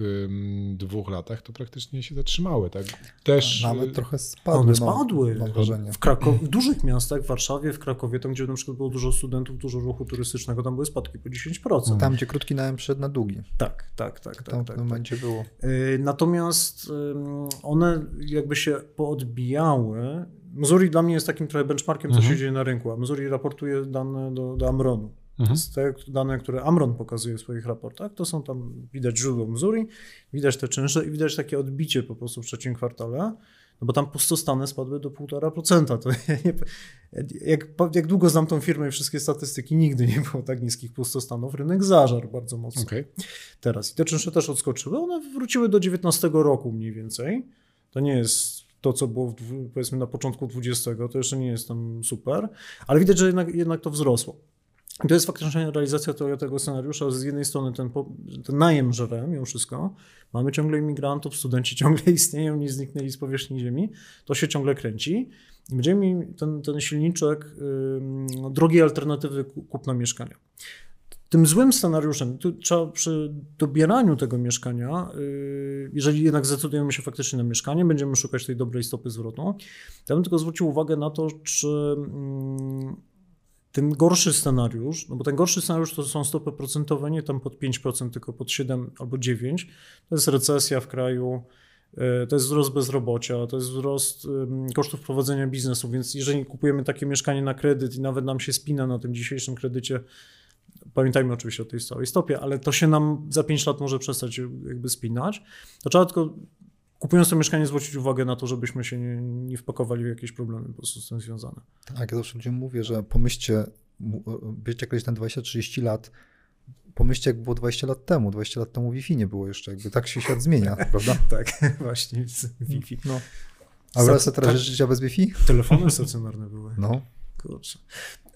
dwóch latach, to praktycznie się zatrzymały. Tak? Też Nawet e, trochę spadły. One mam- spadły. Mam wrażenie. W, Krakow- w dużych miastach, w Warszawie, w Krakowie, tam gdzie na przykład było dużo studentów, dużo ruchu turystycznego, tam były spadki po 10%. Tam, gdzie krótki najem przed na długi. Tak, tak, tak. Tam tak, w tak, tym momencie było. Y, Natomiast one jakby się poodbijały. Missouri dla mnie jest takim trochę benchmarkiem, co Mhm. się dzieje na rynku, a Missouri raportuje dane do, do Amronu. Mhm. Te dane, które Amron pokazuje w swoich raportach, to są tam, widać źródło Missouri, widać te czynsze i widać takie odbicie po prostu w trzecim kwartale, no bo tam pustostany spadły do 1,5%. To nie, jak, jak długo znam tą firmę i wszystkie statystyki, nigdy nie było tak niskich pustostanów. Rynek zażarł bardzo mocno okej. teraz. I te czynsze też odskoczyły. One wróciły do 19 roku mniej więcej. To nie jest to, co było w, powiedzmy na początku 20, to jeszcze nie jest tam super, ale widać, że jednak, jednak to wzrosło. To jest faktycznie realizacja tego, tego scenariusza. Z jednej strony ten, ten najem żre mimo wszystko. Mamy ciągle imigrantów, studenci ciągle istnieją, nie zniknęli z powierzchni ziemi. To się ciągle kręci. I będziemy mieli ten, ten silniczek ym, drogiej alternatywy ku- kupna mieszkania. tym złym scenariuszem, tu trzeba przy dobieraniu tego mieszkania, yy, jeżeli jednak zdecydujemy się faktycznie na mieszkanie, będziemy szukać tej dobrej stopy zwrotu, ja bym tylko zwrócił uwagę na to, czy ten gorszy scenariusz, no bo ten gorszy scenariusz to są stopy procentowe nie tam pod 5%, tylko pod 7 albo 9, to jest recesja w kraju, yy, to jest wzrost bezrobocia, to jest wzrost kosztów prowadzenia biznesu, więc jeżeli kupujemy takie mieszkanie na kredyt i nawet nam się spina na tym dzisiejszym kredycie Pamiętajmy oczywiście o tej całej stopie, ale to się nam za 5 lat może przestać jakby spinać. To trzeba tylko kupując to mieszkanie zwrócić uwagę na to, żebyśmy się nie, nie wpakowali w jakieś problemy po prostu z tym związane. Tak, ja zawsze ludziom mówię, że pomyślcie, wiecie kiedyś na 20-30 lat, pomyślcie jak było 20 lat temu. 20 lat temu Wi-Fi nie było jeszcze, jakby tak się świat zmienia, prawda? tak, właśnie, Wi-Fi. No. A sobie teraz tak, życia bez Wi-Fi? Telefony stacjonarne były. No. Kurczę.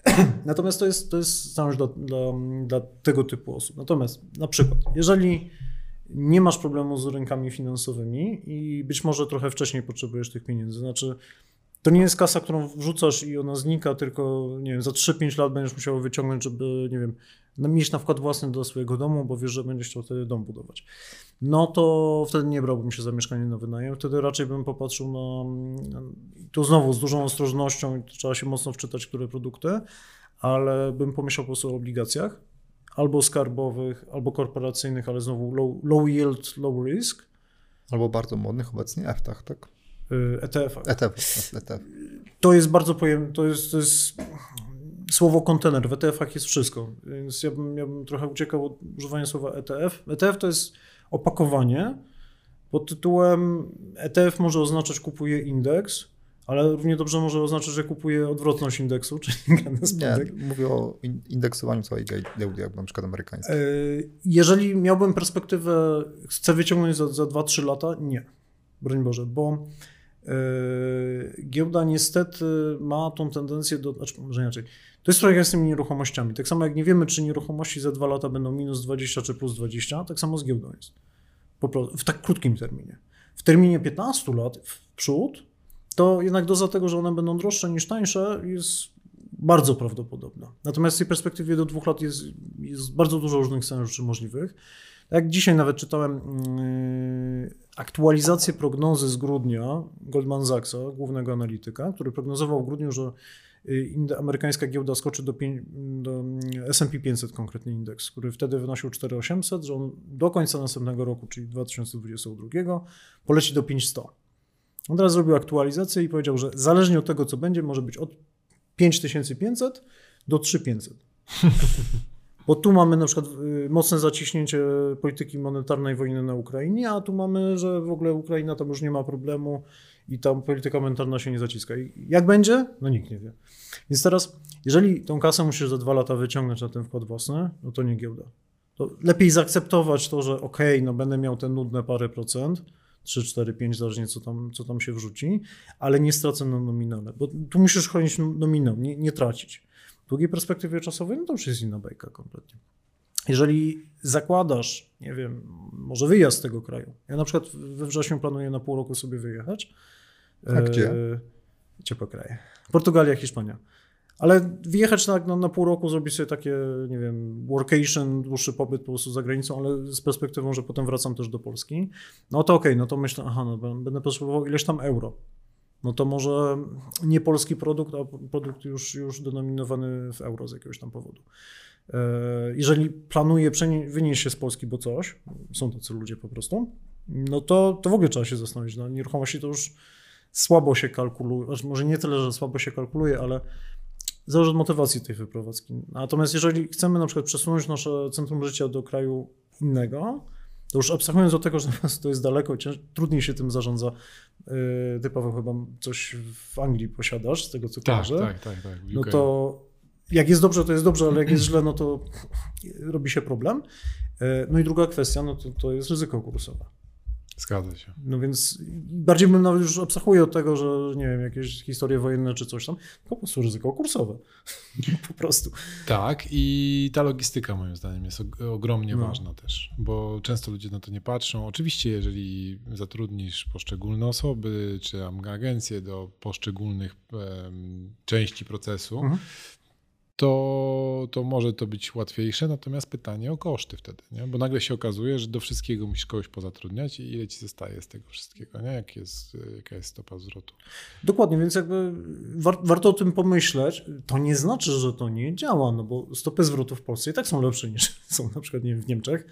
Natomiast to jest, to jest całość dla, dla, dla tego typu osób. Natomiast na przykład, jeżeli nie masz problemu z rynkami finansowymi i być może trochę wcześniej potrzebujesz tych pieniędzy, znaczy to nie jest kasa, którą wrzucasz i ona znika, tylko nie wiem, za 3-5 lat będziesz musiał wyciągnąć, żeby, nie wiem, mieć na wkład własny do swojego domu, bo wiesz, że będziesz chciał wtedy dom budować. No to wtedy nie brałbym się za mieszkanie na wynajem, wtedy raczej bym popatrzył na, tu znowu z dużą ostrożnością, trzeba się mocno wczytać, które produkty, ale bym pomyślał po prostu o obligacjach, albo skarbowych, albo korporacyjnych, ale znowu low, low yield, low risk. Albo bardzo modnych obecnie EFTach, tak? ETF. ETF. ETF. To jest bardzo pojem, to jest, to jest słowo kontener. W ETF-ach jest wszystko, więc ja bym, ja bym trochę uciekał od używania słowa ETF. ETF to jest opakowanie pod tytułem ETF może oznaczać kupuje indeks, ale równie dobrze może oznaczać, że kupuje odwrotność indeksu, czyli Nie, mówię o indeksowaniu całej giełdy, jak na przykład amerykańskiej. E, jeżeli miałbym perspektywę, chcę wyciągnąć za, za 2-3 lata, nie. Broń Boże, bo Yy, giełda niestety ma tą tendencję do, znaczy może inaczej, to jest trochę jak z tymi nieruchomościami. Tak samo jak nie wiemy, czy nieruchomości za dwa lata będą minus 20 czy plus 20, tak samo z giełdą jest. Po prostu, w tak krótkim terminie. W terminie 15 lat w przód, to jednak doza tego, że one będą droższe niż tańsze, jest bardzo prawdopodobna. Natomiast w tej perspektywie do dwóch lat jest, jest bardzo dużo różnych scenariuszy możliwych. Jak dzisiaj nawet czytałem yy, aktualizację prognozy z grudnia Goldman Sachsa, głównego analityka, który prognozował w grudniu, że yy, amerykańska giełda skoczy do, do S&P 500 konkretny indeks, który wtedy wynosił 4800, że on do końca następnego roku, czyli 2022, poleci do 5100. On teraz zrobił aktualizację i powiedział, że zależnie od tego, co będzie, może być od 5500 do 3500. Bo tu mamy na przykład y, mocne zaciśnięcie polityki monetarnej wojny na Ukrainie, a tu mamy, że w ogóle Ukraina tam już nie ma problemu i tam polityka monetarna się nie zaciska. I jak będzie? No nikt nie wie. Więc teraz, jeżeli tą kasę musisz za dwa lata wyciągnąć na ten wkład własny, no to nie giełda. To lepiej zaakceptować to, że okej, okay, no będę miał te nudne parę procent, 3, 4, 5, zależnie co tam, co tam się wrzuci, ale nie stracę na nominale, bo tu musisz chronić nominał, nie, nie tracić długiej perspektywie czasowej, no to już jest inna bajka kompletnie. Jeżeli zakładasz, nie wiem, może wyjazd z tego kraju. Ja na przykład we wrześniu planuję na pół roku sobie wyjechać. A gdzie? E, ciepłe kraje. Portugalia, Hiszpania. Ale wyjechać na, na, na, pół roku, zrobić sobie takie, nie wiem, workation, dłuższy pobyt po prostu za granicą, ale z perspektywą, że potem wracam też do Polski, no to okej, okay, no to myślę, aha, no będę potrzebował ileś tam euro no to może nie polski produkt, a produkt już, już denominowany w euro z jakiegoś tam powodu. E, jeżeli planuje wynieść się z Polski, bo coś, są tacy ludzie po prostu, no to, to w ogóle trzeba się zastanowić. No, nieruchomości to już słabo się kalkuluje, znaczy może nie tyle, że słabo się kalkuluje, ale zależy od motywacji tej wyprowadzki. Natomiast jeżeli chcemy na przykład przesunąć nasze centrum życia do kraju innego, to już abstrahując od tego, że to jest daleko, trudniej się tym zarządza. Ty, y, Paweł, chyba coś w Anglii posiadasz, z tego co tak, kojarzę. Tak, tak, tak. No to jak jest dobrze, to jest dobrze, ale jak jest źle, no to robi się problem. Y, no i druga kwestia, no to, to jest ryzyko kursowe. Zgadza się. No więc bardziej bym nawet już abstrahuję od tego, że nie wiem, jakieś historie wojenne czy coś tam, po prostu ryzyko kursowe. po prostu. Tak i ta logistyka moim zdaniem jest ogromnie no. ważna też, bo często ludzie na to nie patrzą. Oczywiście jeżeli zatrudnisz poszczególne osoby czy agencje do poszczególnych um, części procesu, mhm to, to może to być łatwiejsze, natomiast pytanie o koszty wtedy, nie? bo nagle się okazuje, że do wszystkiego musisz kogoś pozatrudniać i ile ci zostaje z tego wszystkiego, nie? Jak jest, jaka jest stopa zwrotu. Dokładnie, więc jakby war, warto o tym pomyśleć. To nie znaczy, że to nie działa, no bo stopy zwrotu w Polsce i tak są lepsze niż są na przykład nie wiem, w Niemczech.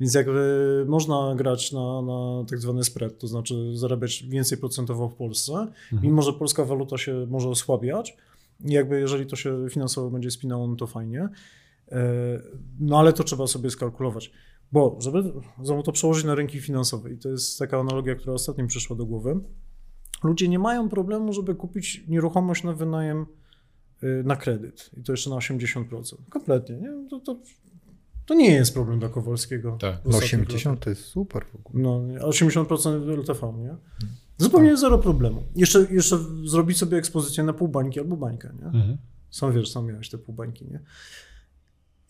Więc jakby można grać na, na tak zwany spread, to znaczy zarabiać więcej procentowo w Polsce, mhm. mimo że polska waluta się może osłabiać, jakby jeżeli to się finansowo będzie spinało, no to fajnie. E, no ale to trzeba sobie skalkulować. Bo żeby znowu to przełożyć na rynki finansowe, i to jest taka analogia, która ostatnio przyszła do głowy, ludzie nie mają problemu, żeby kupić nieruchomość na wynajem y, na kredyt i to jeszcze na 80%. Kompletnie, nie? To, to, to nie jest problem dla Kowalskiego. Tak. No 80 to jest super w ogóle. No, 80% LTV, nie? Zupełnie zero problemu. Jeszcze, jeszcze zrobić sobie ekspozycję na półbańki albo bańkę, nie? Mhm. Sam wiesz, sam miałeś te półbańki, nie?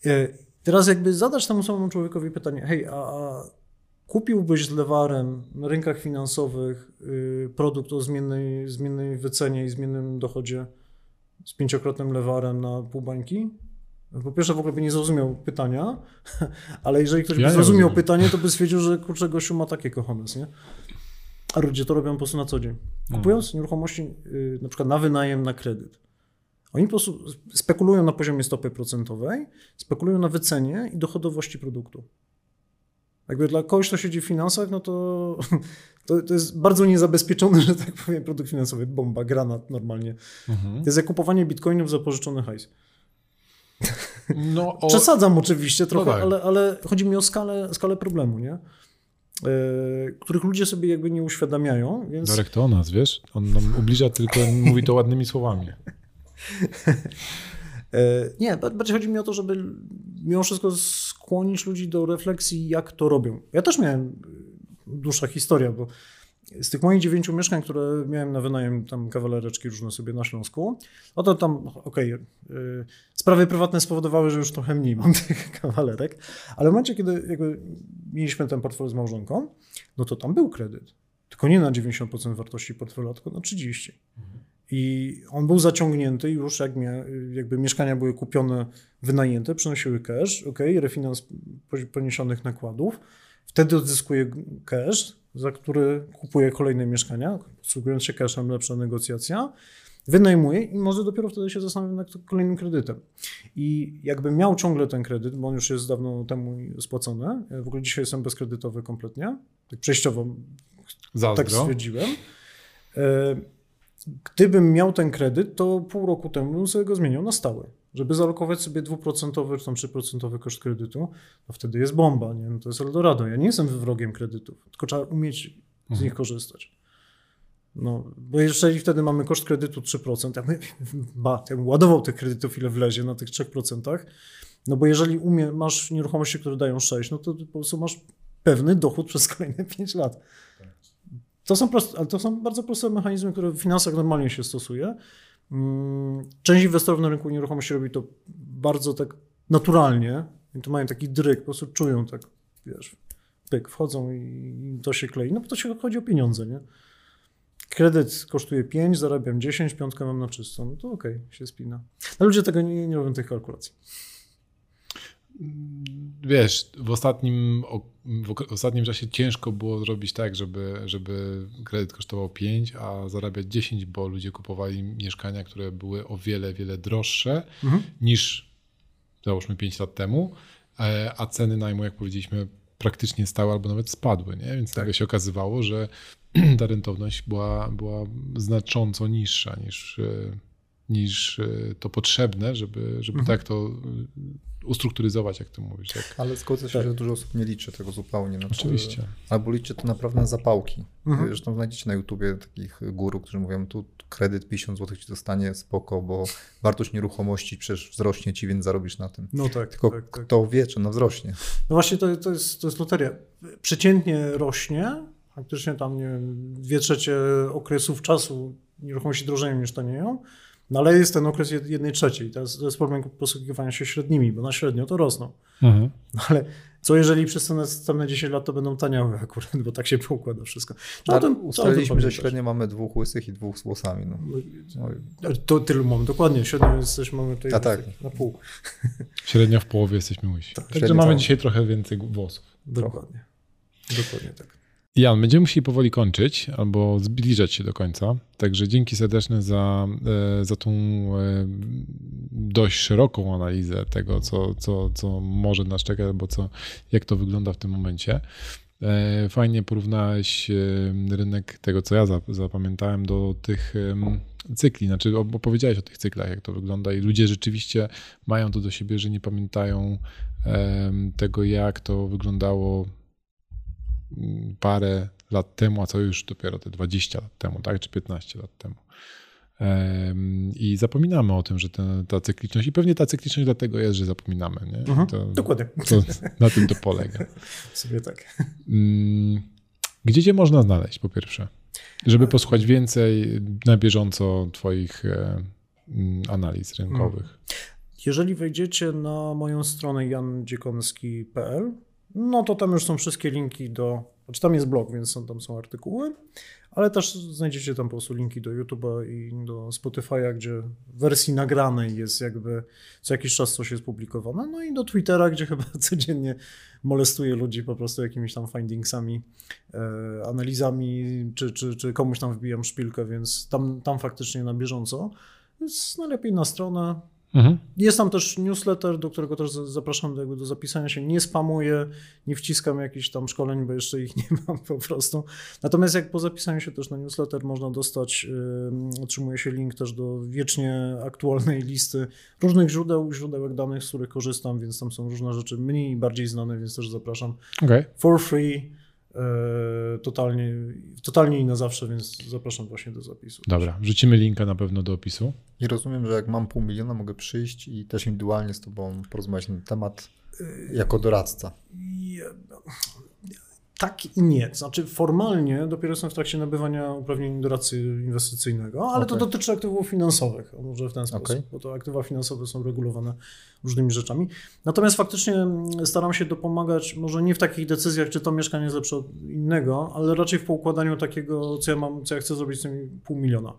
E, teraz jakby zadać temu samemu człowiekowi pytanie, hej, a, a kupiłbyś z lewarem na rynkach finansowych y, produkt o zmiennej, zmiennej wycenie i zmiennym dochodzie z pięciokrotnym lewarem na półbańki? Po pierwsze w ogóle by nie zrozumiał pytania, ale jeżeli ktoś ja by zrozumiał rozumiem. pytanie, to by stwierdził, że kurczę gościu ma takie kochones, nie? A ludzie to robią po prostu na co dzień. Mhm. Kupując hmm. nieruchomości yy, na przykład na wynajem, na kredyt. Oni po prostu spekulują na poziomie stopy procentowej, spekulują na wycenie i dochodowości produktu. Jakby dla kogoś, kto siedzi w finansach, no to, to, to jest bardzo niezabezpieczony, że tak powiem, produkt finansowy. Bomba, granat normalnie. Mhm. To jest jak kupowanie bitcoinów za pożyczony hajs. No, o... Przesadzam oczywiście trochę, no tak. ale, ale chodzi mi o skalę, skalę problemu, nie? Yy, których ludzie sobie jakby nie uświadamiają. Więc... Darek to o nas, wiesz? On nam ubliża, tylko mówi to ładnymi słowami. E, nie, bardziej chodzi mi o to, żeby mimo wszystko skłonić ludzi do refleksji, jak to robią. Ja też miałem dłuższa historia, bo z tych moich dziewięciu mieszkań, które miałem na wynajem, tam kawalereczki różne sobie na Śląsku, no to tam, okej, okay, sprawy prywatne spowodowały, że już trochę mniej mam tych kawalerek, ale w momencie, kiedy jakby mieliśmy ten portfel z małżonką, no to tam był kredyt. Tylko nie na 90% wartości portfela, tylko na 30%. Mhm. I on był zaciągnięty już, jak mia, jakby mieszkania były kupione, wynajęte, przynosiły cash, ok, refinans poniesionych nakładów. Wtedy odzyskuje cash, za który kupuje kolejne mieszkania, posługując się cashem, lepsza negocjacja, wynajmuje i może dopiero wtedy się zastanowić nad kolejnym kredytem. I jakby miał ciągle ten kredyt, bo on już jest dawno temu spłacony, w ogóle dzisiaj jestem bezkredytowy kompletnie, tak przejściowo Zazdro. tak stwierdziłem. E, Gdybym miał ten kredyt, to pół roku temu bym sobie go zmienił na stałe. Żeby zalokować sobie dwuprocentowy czy tam 3% koszt kredytu, to wtedy jest bomba, nie? No to jest Eldorado. Ja nie jestem wrogiem kredytów, tylko trzeba umieć z mhm. nich korzystać. No, bo jeżeli wtedy mamy koszt kredytu 3%, ja bym, ba, ja bym ładował tych kredytów, ile wlezie na tych 3%, no bo jeżeli umie, masz nieruchomości, które dają 6, no to po prostu masz pewny dochód przez kolejne 5 lat. To są, proste, ale to są bardzo proste mechanizmy, które w finansach normalnie się stosuje. Mm, część inwestorów na rynku nieruchomości robi to bardzo tak naturalnie. I to mają taki dryk, po prostu czują tak, wiesz, pyk, wchodzą i to się klei. No bo to się chodzi o pieniądze, nie? Kredyt kosztuje 5, zarabiam 10, piątkę mam na czysto. No to okej, okay, się spina. Ale ludzie tego nie, nie robią tych kalkulacji wiesz, w ostatnim, w ostatnim czasie ciężko było zrobić tak, żeby, żeby kredyt kosztował 5, a zarabiać 10, bo ludzie kupowali mieszkania, które były o wiele, wiele droższe mhm. niż załóżmy 5 lat temu, e, a ceny najmu, jak powiedzieliśmy, praktycznie stały albo nawet spadły, nie? więc tak. nagle się okazywało, że ta rentowność była, była znacząco niższa niż, e, niż e, to potrzebne, żeby, żeby mhm. tak to ustrukturyzować, jak to mówisz. Tak. Ale zgodzę się, tak. że dużo osób nie liczy tego zupełnie. Znaczy, Oczywiście. Albo liczy to naprawdę na zapałki. Mhm. Zresztą znajdziecie na YouTubie takich guru, którzy mówią, tu kredyt 50 zł ci dostanie spoko, bo wartość nieruchomości przecież wzrośnie ci, więc zarobisz na tym. No tak. Tylko tak, tak. kto wie, czy ona wzrośnie. No właśnie to, to, jest, to jest loteria. Przeciętnie rośnie, faktycznie tam nie wiem, dwie trzecie okresów czasu nieruchomości drożeją niż tanieją, No ale jest ten okres jed- jednej trzeciej. To jest, to jest problem posługiwania się średnimi, bo na średnio to rosną. Mhm. No ale co jeżeli przez te następne 10 lat to będą taniały akurat, bo tak się poukłada wszystko. No, ale tym ustaliliśmy, że średnio mamy dwóch łysych i dwóch z włosami. No. Oj. To tylu mamy, dokładnie. Średnio jesteśmy mamy tutaj A tak. na pół. Średnio w połowie jesteśmy łysi. Także średnio mamy całą. dzisiaj trochę więcej włosów. Dokładnie. Dokładnie tak. Jan, będziemy musieli powoli kończyć albo zbliżać się do końca. Także dzięki serdeczne za, e, za tą e, dość szeroką analizę tego, co, co, co może nas czekać, albo co, jak to wygląda w tym momencie. E, Fajnie porównałeś rynek tego, co ja za- zapamiętałem, do tych cykli. Znaczy, op- opowiedziałeś o tych cyklach, jak to wygląda, i ludzie rzeczywiście mają to do siebie, że nie pamiętają tego, jak to wyglądało parę lat temu, a co już dopiero te 20 lat temu, tak, czy 15 lat temu. Em, I zapominamy o tym, że ta, ta cykliczność, i pewnie ta cykliczność dlatego jest, że zapominamy. Nie? Mhm, To, Dokładnie. to, na tym to polega. Sobie tak. Mm, Gdzie cię można znaleźć, po pierwsze? Żeby posłuchać więcej na bieżąco Twoich e, mm, analiz rynkowych. Jeżeli wejdziecie na moją stronę jandziekonski.pl, no to tam już są wszystkie linki do. Znaczy tam jest blog, więc są, tam są artykuły, ale też znajdziecie tam po prostu linki do YouTube'a i do Spotify'a, gdzie w wersji nagranej jest jakby co jakiś czas coś jest publikowane. No i do Twittera, gdzie chyba codziennie molestuję ludzi po prostu jakimiś tam findingsami, e, analizami, czy, czy, czy komuś tam wbijam szpilkę, więc tam, tam faktycznie na bieżąco. Więc najlepiej na stronę, Mhm. jest tam też newsletter, do którego też za- zapraszam do, do zapisania się. Nie spamuję, nie wciskam jakichś tam szkoleń, bo jeszcze ich nie mam po prostu. Natomiast jak po zapisaniu się też na newsletter można dostać, yy, otrzymuje się link też do wiecznie aktualnej listy różnych źródeł, źródełek danych, z których korzystam, więc tam są różne rzeczy mniej i bardziej znane, więc też zapraszam Okej. for free, totalnie, totalnie i na zawsze, więc zapraszam właśnie do zapisu. Dobra, wrzucimy linka na pewno do opisu. I rozumiem, że jak mam pół miliona, mogę przyjść i też indywidualnie z Tobą porozmawiać na ten temat jako doradca. Tak i nie. To Znaczy, formalnie dopiero jestem w trakcie nabywania uprawnień doradcy inwestycyjnego, ale to Okej. dotyczy aktywów finansowych, może w ten sposób, Okej. bo to aktywa finansowe są regulowane różnymi rzeczami. Natomiast faktycznie staram się dopomagać, może nie w takich decyzjach, czy to mieszkanie jest lepsze od innego, ale raczej w poukładaniu takiego, co ja mam, co ja chcę zrobić z tym pół miliona.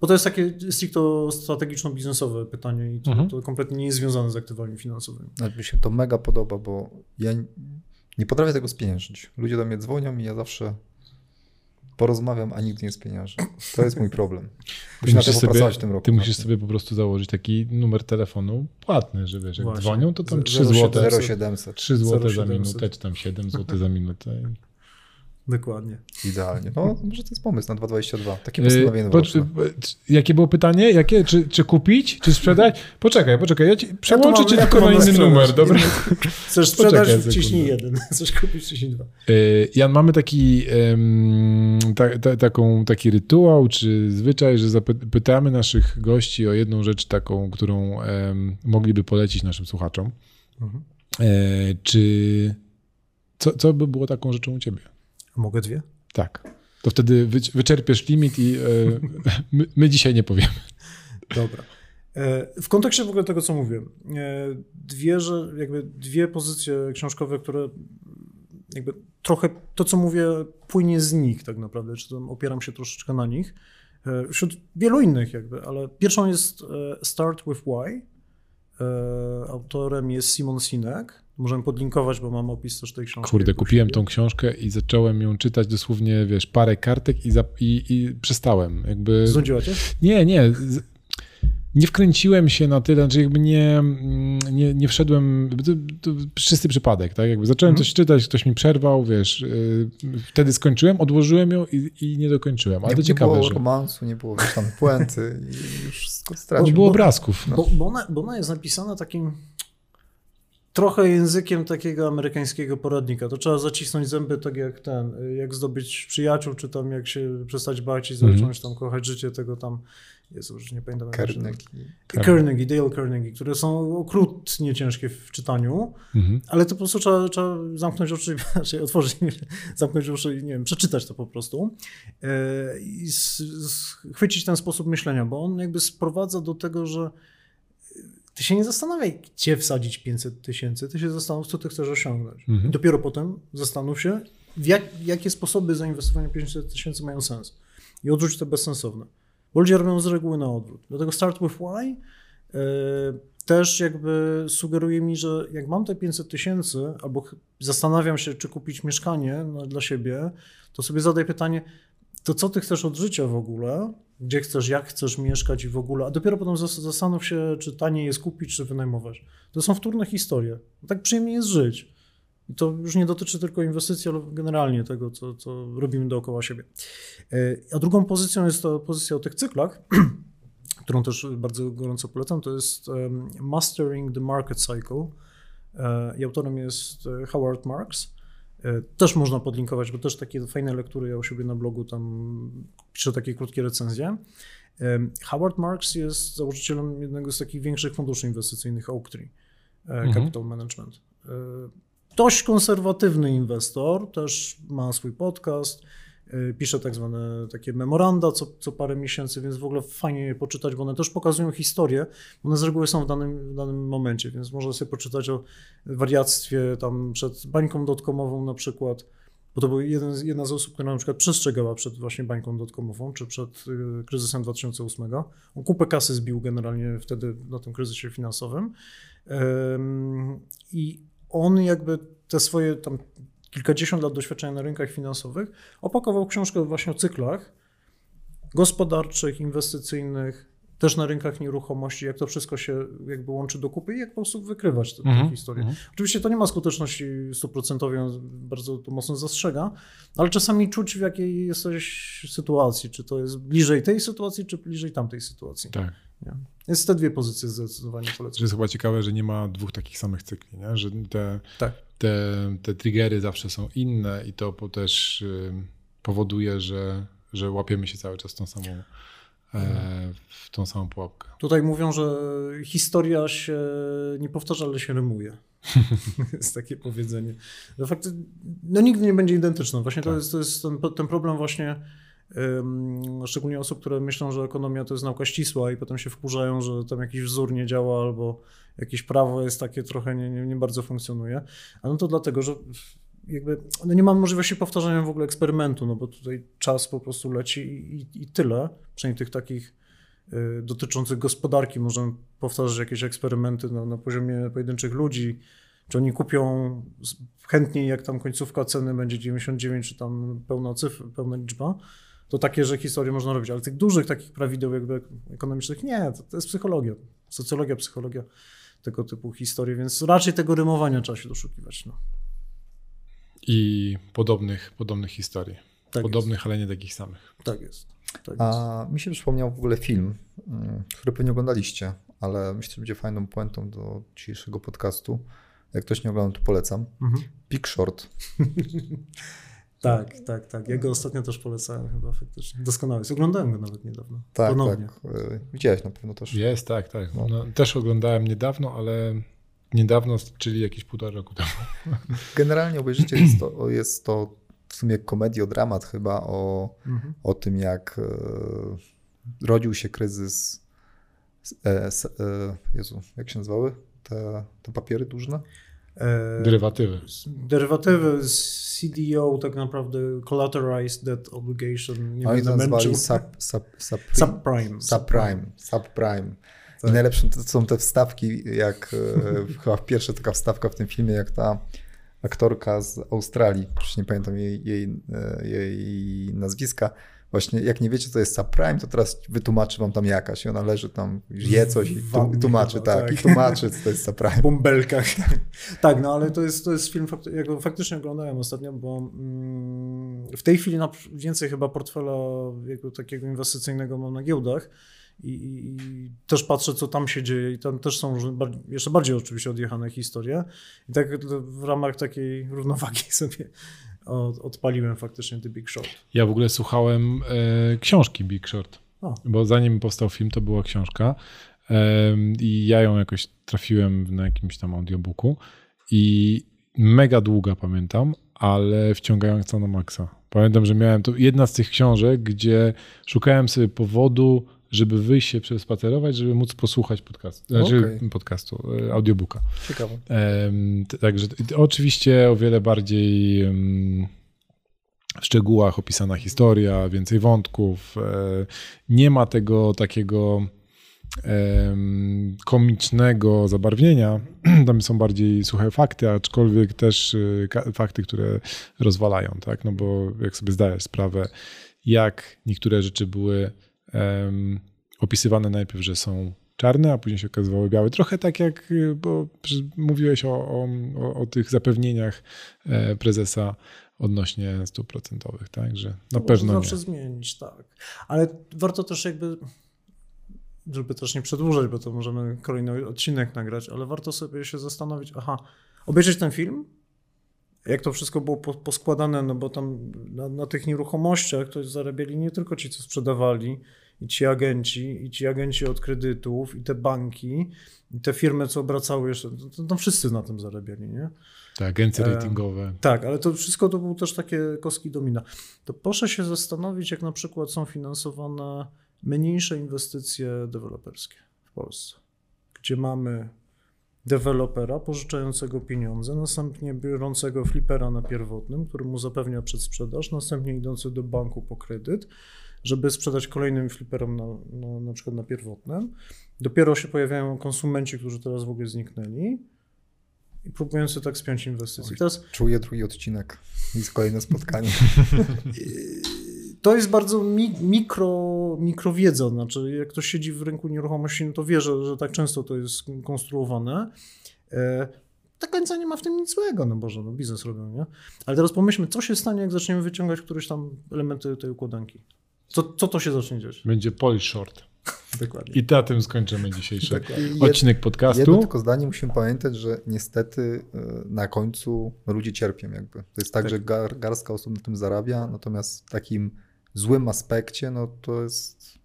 Bo to jest takie stricto strategiczno-biznesowe pytanie i to, Mhm. to kompletnie nie jest związane z aktywami finansowymi. Mi się to mega podoba, bo ja nie potrafię tego spieniężyć. Ludzie do mnie dzwonią i ja zawsze porozmawiam, a nigdy nie spieniężę. To jest mój problem. Muszę na to popracować w tym roku. ty musisz tym. sobie po prostu założyć taki numer telefonu płatny, że wiesz, jak Właśnie. dzwonią, to tam Ze- 3 zero złote, siedem. 0700. 3 złote za 0700. minutę, czy tam 7 zł za minutę. Dokładnie. Idealnie. No, może to jest pomysł na 2,22. Takie Yy, postanowienie po, roczne. y, jakie było pytanie? Jakie? Czy, czy kupić, czy sprzedać? Poczekaj, poczekaj, ja ci przełączę mam- cię ja tylko na inny numer, dobra? Chcesz sprzedać, wciśnij jeden. Chcesz kupić, wciśnij dwa. Y, Jan, mamy taki, ta, ta, taką, taki rytuał czy zwyczaj, że zapy- pytamy naszych gości o jedną rzecz taką, którą mogliby polecić naszym słuchaczom. Mhm. E, czy co, co by było taką rzeczą u ciebie? Mogę dwie? Tak. To wtedy wyc- wyczerpiesz limit i e, my, my dzisiaj nie powiemy. Dobra. E, W kontekście w ogóle tego, co mówiłem, e, dwie, że jakby dwie pozycje książkowe, które jakby trochę to, co mówię, płynie z nich tak naprawdę, czy tam opieram się troszeczkę na nich, wśród wielu innych jakby, ale pierwszą jest Start with Why. Autorem jest Simon Sinek. Możemy podlinkować, bo mam opis też tej książki. Kurde, kupiłem tą książkę i zacząłem ją czytać dosłownie, wiesz, parę kartek i, za, i, i przestałem. Jakby... Znudziła cię? Nie, nie. z- Nie wkręciłem się na tyle, że jakby nie, mm, nie, nie wszedłem. To, to czysty przypadek, tak? Jakby zacząłem Mhm. coś czytać, ktoś mi przerwał, wiesz. yy, Wtedy skończyłem, odłożyłem ją i, i nie dokończyłem. Ale nie, to nie ciekawe, było że. romansu, nie było wiesz, tam puenty i już Bo stracił. było bo- obrazków. Bo, bo, ona, bo ona jest napisana takim trochę językiem takiego amerykańskiego poradnika. To trzeba zacisnąć zęby tak jak ten, jak zdobyć przyjaciół, czy tam jak się przestać bać i zacząć mm -hmm. tam kochać życie tego tam, Jezu, już nie pamiętam. Carnegie. Carnegie, Dale Carnegie, które są okrutnie ciężkie w czytaniu, mhm. ale to po prostu trzeba, trzeba zamknąć oczy, znaczy otworzyć, zamknąć oczy i nie wiem, przeczytać to po prostu e, i chwycić ten sposób myślenia, bo on jakby sprowadza do tego, że ty się nie zastanawiaj, gdzie wsadzić 500 tysięcy, ty się zastanów, co ty chcesz osiągnąć. Mhm. dopiero potem zastanów się, jak, jakie sposoby zainwestowania 500 tysięcy mają sens i odrzuć te bezsensowne. Bo ludzie robią z reguły na odwrót. Dlatego Start with Why yy, też jakby sugeruje mi, że jak mam te 500 tysięcy, albo zastanawiam się, czy kupić mieszkanie no, dla siebie, to sobie zadaj pytanie, to co ty chcesz od życia w ogóle, gdzie chcesz, jak chcesz mieszkać i w ogóle, a dopiero potem zastanów się, czy taniej jest kupić, czy wynajmować. To są wtórne historie. Tak przyjemnie jest żyć. I to już nie dotyczy tylko inwestycji, ale generalnie tego, co, co robimy dookoła siebie. E, a drugą pozycją jest to pozycja o tych cyklach, którą też bardzo gorąco polecam, to jest Mastering the Market Cycle. E, I autorem jest e, Howard Marks. Też można podlinkować, bo też takie fajne lektury ja u siebie na blogu tam piszę takie krótkie recenzje. Howard Marks jest założycielem jednego z takich większych funduszy inwestycyjnych Oaktree mhm. Capital Management dość konserwatywny inwestor, też ma swój podcast, y, pisze tak zwane takie memoranda co, co parę miesięcy, więc w ogóle fajnie je poczytać, bo one też pokazują historię, one z reguły są w danym, w danym momencie, więc można sobie poczytać o wariactwie tam przed bańką dotkomową na przykład, bo to był jeden, jedna z osób, która na przykład przestrzegała przed właśnie bańką dotkomową, czy przed y, kryzysem 2008. On kupę kasy zbił generalnie wtedy na tym kryzysie finansowym. I on jakby te swoje tam kilkadziesiąt lat doświadczenia na rynkach finansowych opakował książkę właśnie o cyklach gospodarczych, inwestycyjnych, też na rynkach nieruchomości, jak to wszystko się jakby łączy do kupy i jak po prostu wykrywać tę mm -hmm. historię. Mm -hmm. Oczywiście to nie ma skuteczności stuprocentowej, on bardzo to mocno zastrzega, ale czasami czuć w jakiej jesteś sytuacji, czy to jest bliżej tej sytuacji, czy bliżej tamtej sytuacji. Tak. Nie? Jest te dwie pozycje zdecydowanie polecam. Jest chyba ciekawe, że nie ma dwóch takich samych cykli, nie? że te, tak. te, te triggery zawsze są inne i to też y, powoduje, że, że łapiemy się cały czas tą samą. W tą samą pułapkę. Tutaj mówią, że historia się nie powtarza, ale się rymuje. jest takie powiedzenie. No, fakt, no nigdy nie będzie identyczna. Właśnie tak. to jest, to jest ten, ten problem właśnie szczególnie osób, które myślą, że ekonomia to jest nauka ścisła i potem się wkurzają, że tam jakiś wzór nie działa albo jakieś prawo jest takie trochę nie, nie, nie bardzo funkcjonuje. A no to dlatego, że jakby no nie mam możliwości powtarzania w ogóle eksperymentu, no bo tutaj czas po prostu leci i, i, i tyle, przynajmniej tych takich y, dotyczących gospodarki możemy powtarzać jakieś eksperymenty na, na poziomie pojedynczych ludzi, czy oni kupią chętniej, jak tam końcówka ceny będzie 99, czy tam pełna cyfra, pełna liczba, to takie, że historie można robić, ale tych dużych takich prawideł jakby ekonomicznych nie, to, to jest psychologia, socjologia, psychologia tego typu historii, więc raczej tego rymowania trzeba się doszukiwać. No. I podobnych, podobnych historii. Tak podobnych, jest. ale nie takich samych. Tak jest. Tak A mi się przypomniał w ogóle film, mm, który pewnie oglądaliście, ale myślę, że będzie fajną puentą do dzisiejszego podcastu. Jak ktoś nie oglądał, to polecam. Mhm. Big Short. Tak, tak, tak. Ja go ostatnio też polecałem chyba faktycznie. Doskonały jest. Oglądałem go nawet niedawno. Tak, Ponownie. tak. E, widziałeś na pewno też. Jest, tak, tak. No. No, też oglądałem niedawno, ale niedawno, czyli jakieś półtora roku temu. Generalnie obejrzycie, jest to, jest to w sumie komediodramat chyba o, mhm. o tym, jak e, rodził się kryzys e, e, Jezu, jak się nazywały te, te papiery dłużne? E, Derywatywy. Derywatywy CDO tak naprawdę collateralized debt obligation. Nie Oni to nazwali sub, sub, sub, subprime. Subprime. Subprime. Tak. I najlepsze to są te wstawki, jak e, chyba pierwsza taka wstawka w tym filmie, jak ta aktorka z Australii, już nie pamiętam jej, jej, e, jej nazwiska, właśnie jak nie wiecie, co jest subprime, to teraz wytłumaczy wam tam jakaś i ona leży tam, je coś i tłumaczy, tak, tak, i tłumaczy, co to jest subprime. W bąbelkach. tak, no ale to jest, to jest film, ja go faktycznie oglądałem ostatnio, bo mm, w tej chwili więcej chyba portfela takiego inwestycyjnego mam na giełdach i, i, i też patrzę, co tam się dzieje i tam też są jeszcze bardziej oczywiście odjechane historie. I tak w ramach takiej równowagi sobie od, odpaliłem faktycznie The Big Short. Ja w ogóle słuchałem e, książki Big Short, bo zanim powstał film, to była książka e, i ja ją jakoś trafiłem na jakimś tam audiobooku i mega długa pamiętam, ale wciągająca na maksa. Pamiętam, że miałem to jedna z tych książek, gdzie szukałem sobie powodu, żeby wyjść się przespacerować, żeby móc posłuchać podcastu, znaczy Okej. podcastu, e, audiobooka. Ciekawe. Także oczywiście o wiele bardziej w szczegółach opisana historia, więcej wątków. e, Nie ma tego takiego komicznego zabarwienia. Tam są bardziej suche fakty, aczkolwiek też e, fakty, które rozwalają, tak? No bo jak sobie zdajesz sprawę, jak niektóre rzeczy były em, opisywane najpierw, że są czarne, a później się okazywały białe. Trochę tak jak, y, bo mówiłeś o, o, o, tych zapewnieniach e, prezesa odnośnie stóp procentowych, tak? Że na To pewno zawsze nie. zmienić, tak. Ale warto też jakby, żeby też nie przedłużać, bo to możemy kolejny odcinek nagrać, ale warto sobie się zastanowić, aha, obejrzeć ten film, jak to wszystko było po- poskładane, no bo tam na, na tych nieruchomościach to zarabiali nie tylko ci, co sprzedawali, i ci agenci, i ci agenci od kredytów, i te banki, i te firmy, co obracały jeszcze, to, to, to wszyscy na tym zarabiali, nie? Te agencje E, ratingowe. Tak, ale to wszystko to były też takie kostki domina. To proszę się zastanowić, jak na przykład są finansowane mniejsze inwestycje deweloperskie w Polsce, gdzie mamy dewelopera pożyczającego pieniądze, następnie biorącego flipera na pierwotnym, który mu zapewnia przedsprzedaż, następnie idący do banku po kredyt, żeby sprzedać kolejnym fliperom na, na, na przykład na pierwotnym. Dopiero się pojawiają konsumenci, którzy teraz w ogóle zniknęli i próbujący tak spiąć inwestycje. Oj. Teraz Czuję drugi odcinek. Jest kolejne spotkanie. To jest bardzo mi, mikro, mikrowiedza, znaczy jak ktoś siedzi w rynku nieruchomości, no to wie, że, że tak często to jest konstruowane. E, tak końca nie ma w tym nic złego, no Boże, no biznes robią, nie? Ale teraz pomyślmy, co się stanie, jak zaczniemy wyciągać któreś tam elementy tej układanki. Co, co to się zacznie dziać? Będzie Polish Short. Dokładnie. I na tym skończymy dzisiejszy Dokładnie. Odcinek Jedno podcastu. tylko zdanie musimy pamiętać, że niestety y, na końcu ludzie cierpią jakby. To jest tak, Tak. że gar, garstka osób na tym zarabia, natomiast w takim złym aspekcie, no to jest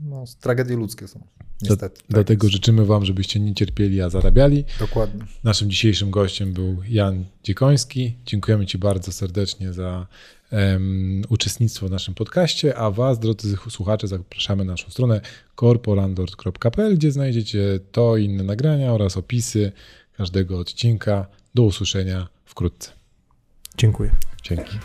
no, tragedie ludzkie są. Niestety. Tak Dlatego życzymy Wam, żebyście nie cierpieli, a zarabiali. Dokładnie. Naszym dzisiejszym gościem był Jan Dziekoński. Dziękujemy Ci bardzo serdecznie za em, uczestnictwo w naszym podcaście, a Was, drodzy słuchacze, zapraszamy na naszą stronę corpolandlord.pl, gdzie znajdziecie to i inne nagrania oraz opisy każdego odcinka. Do usłyszenia wkrótce. Dziękuję. Dzięki.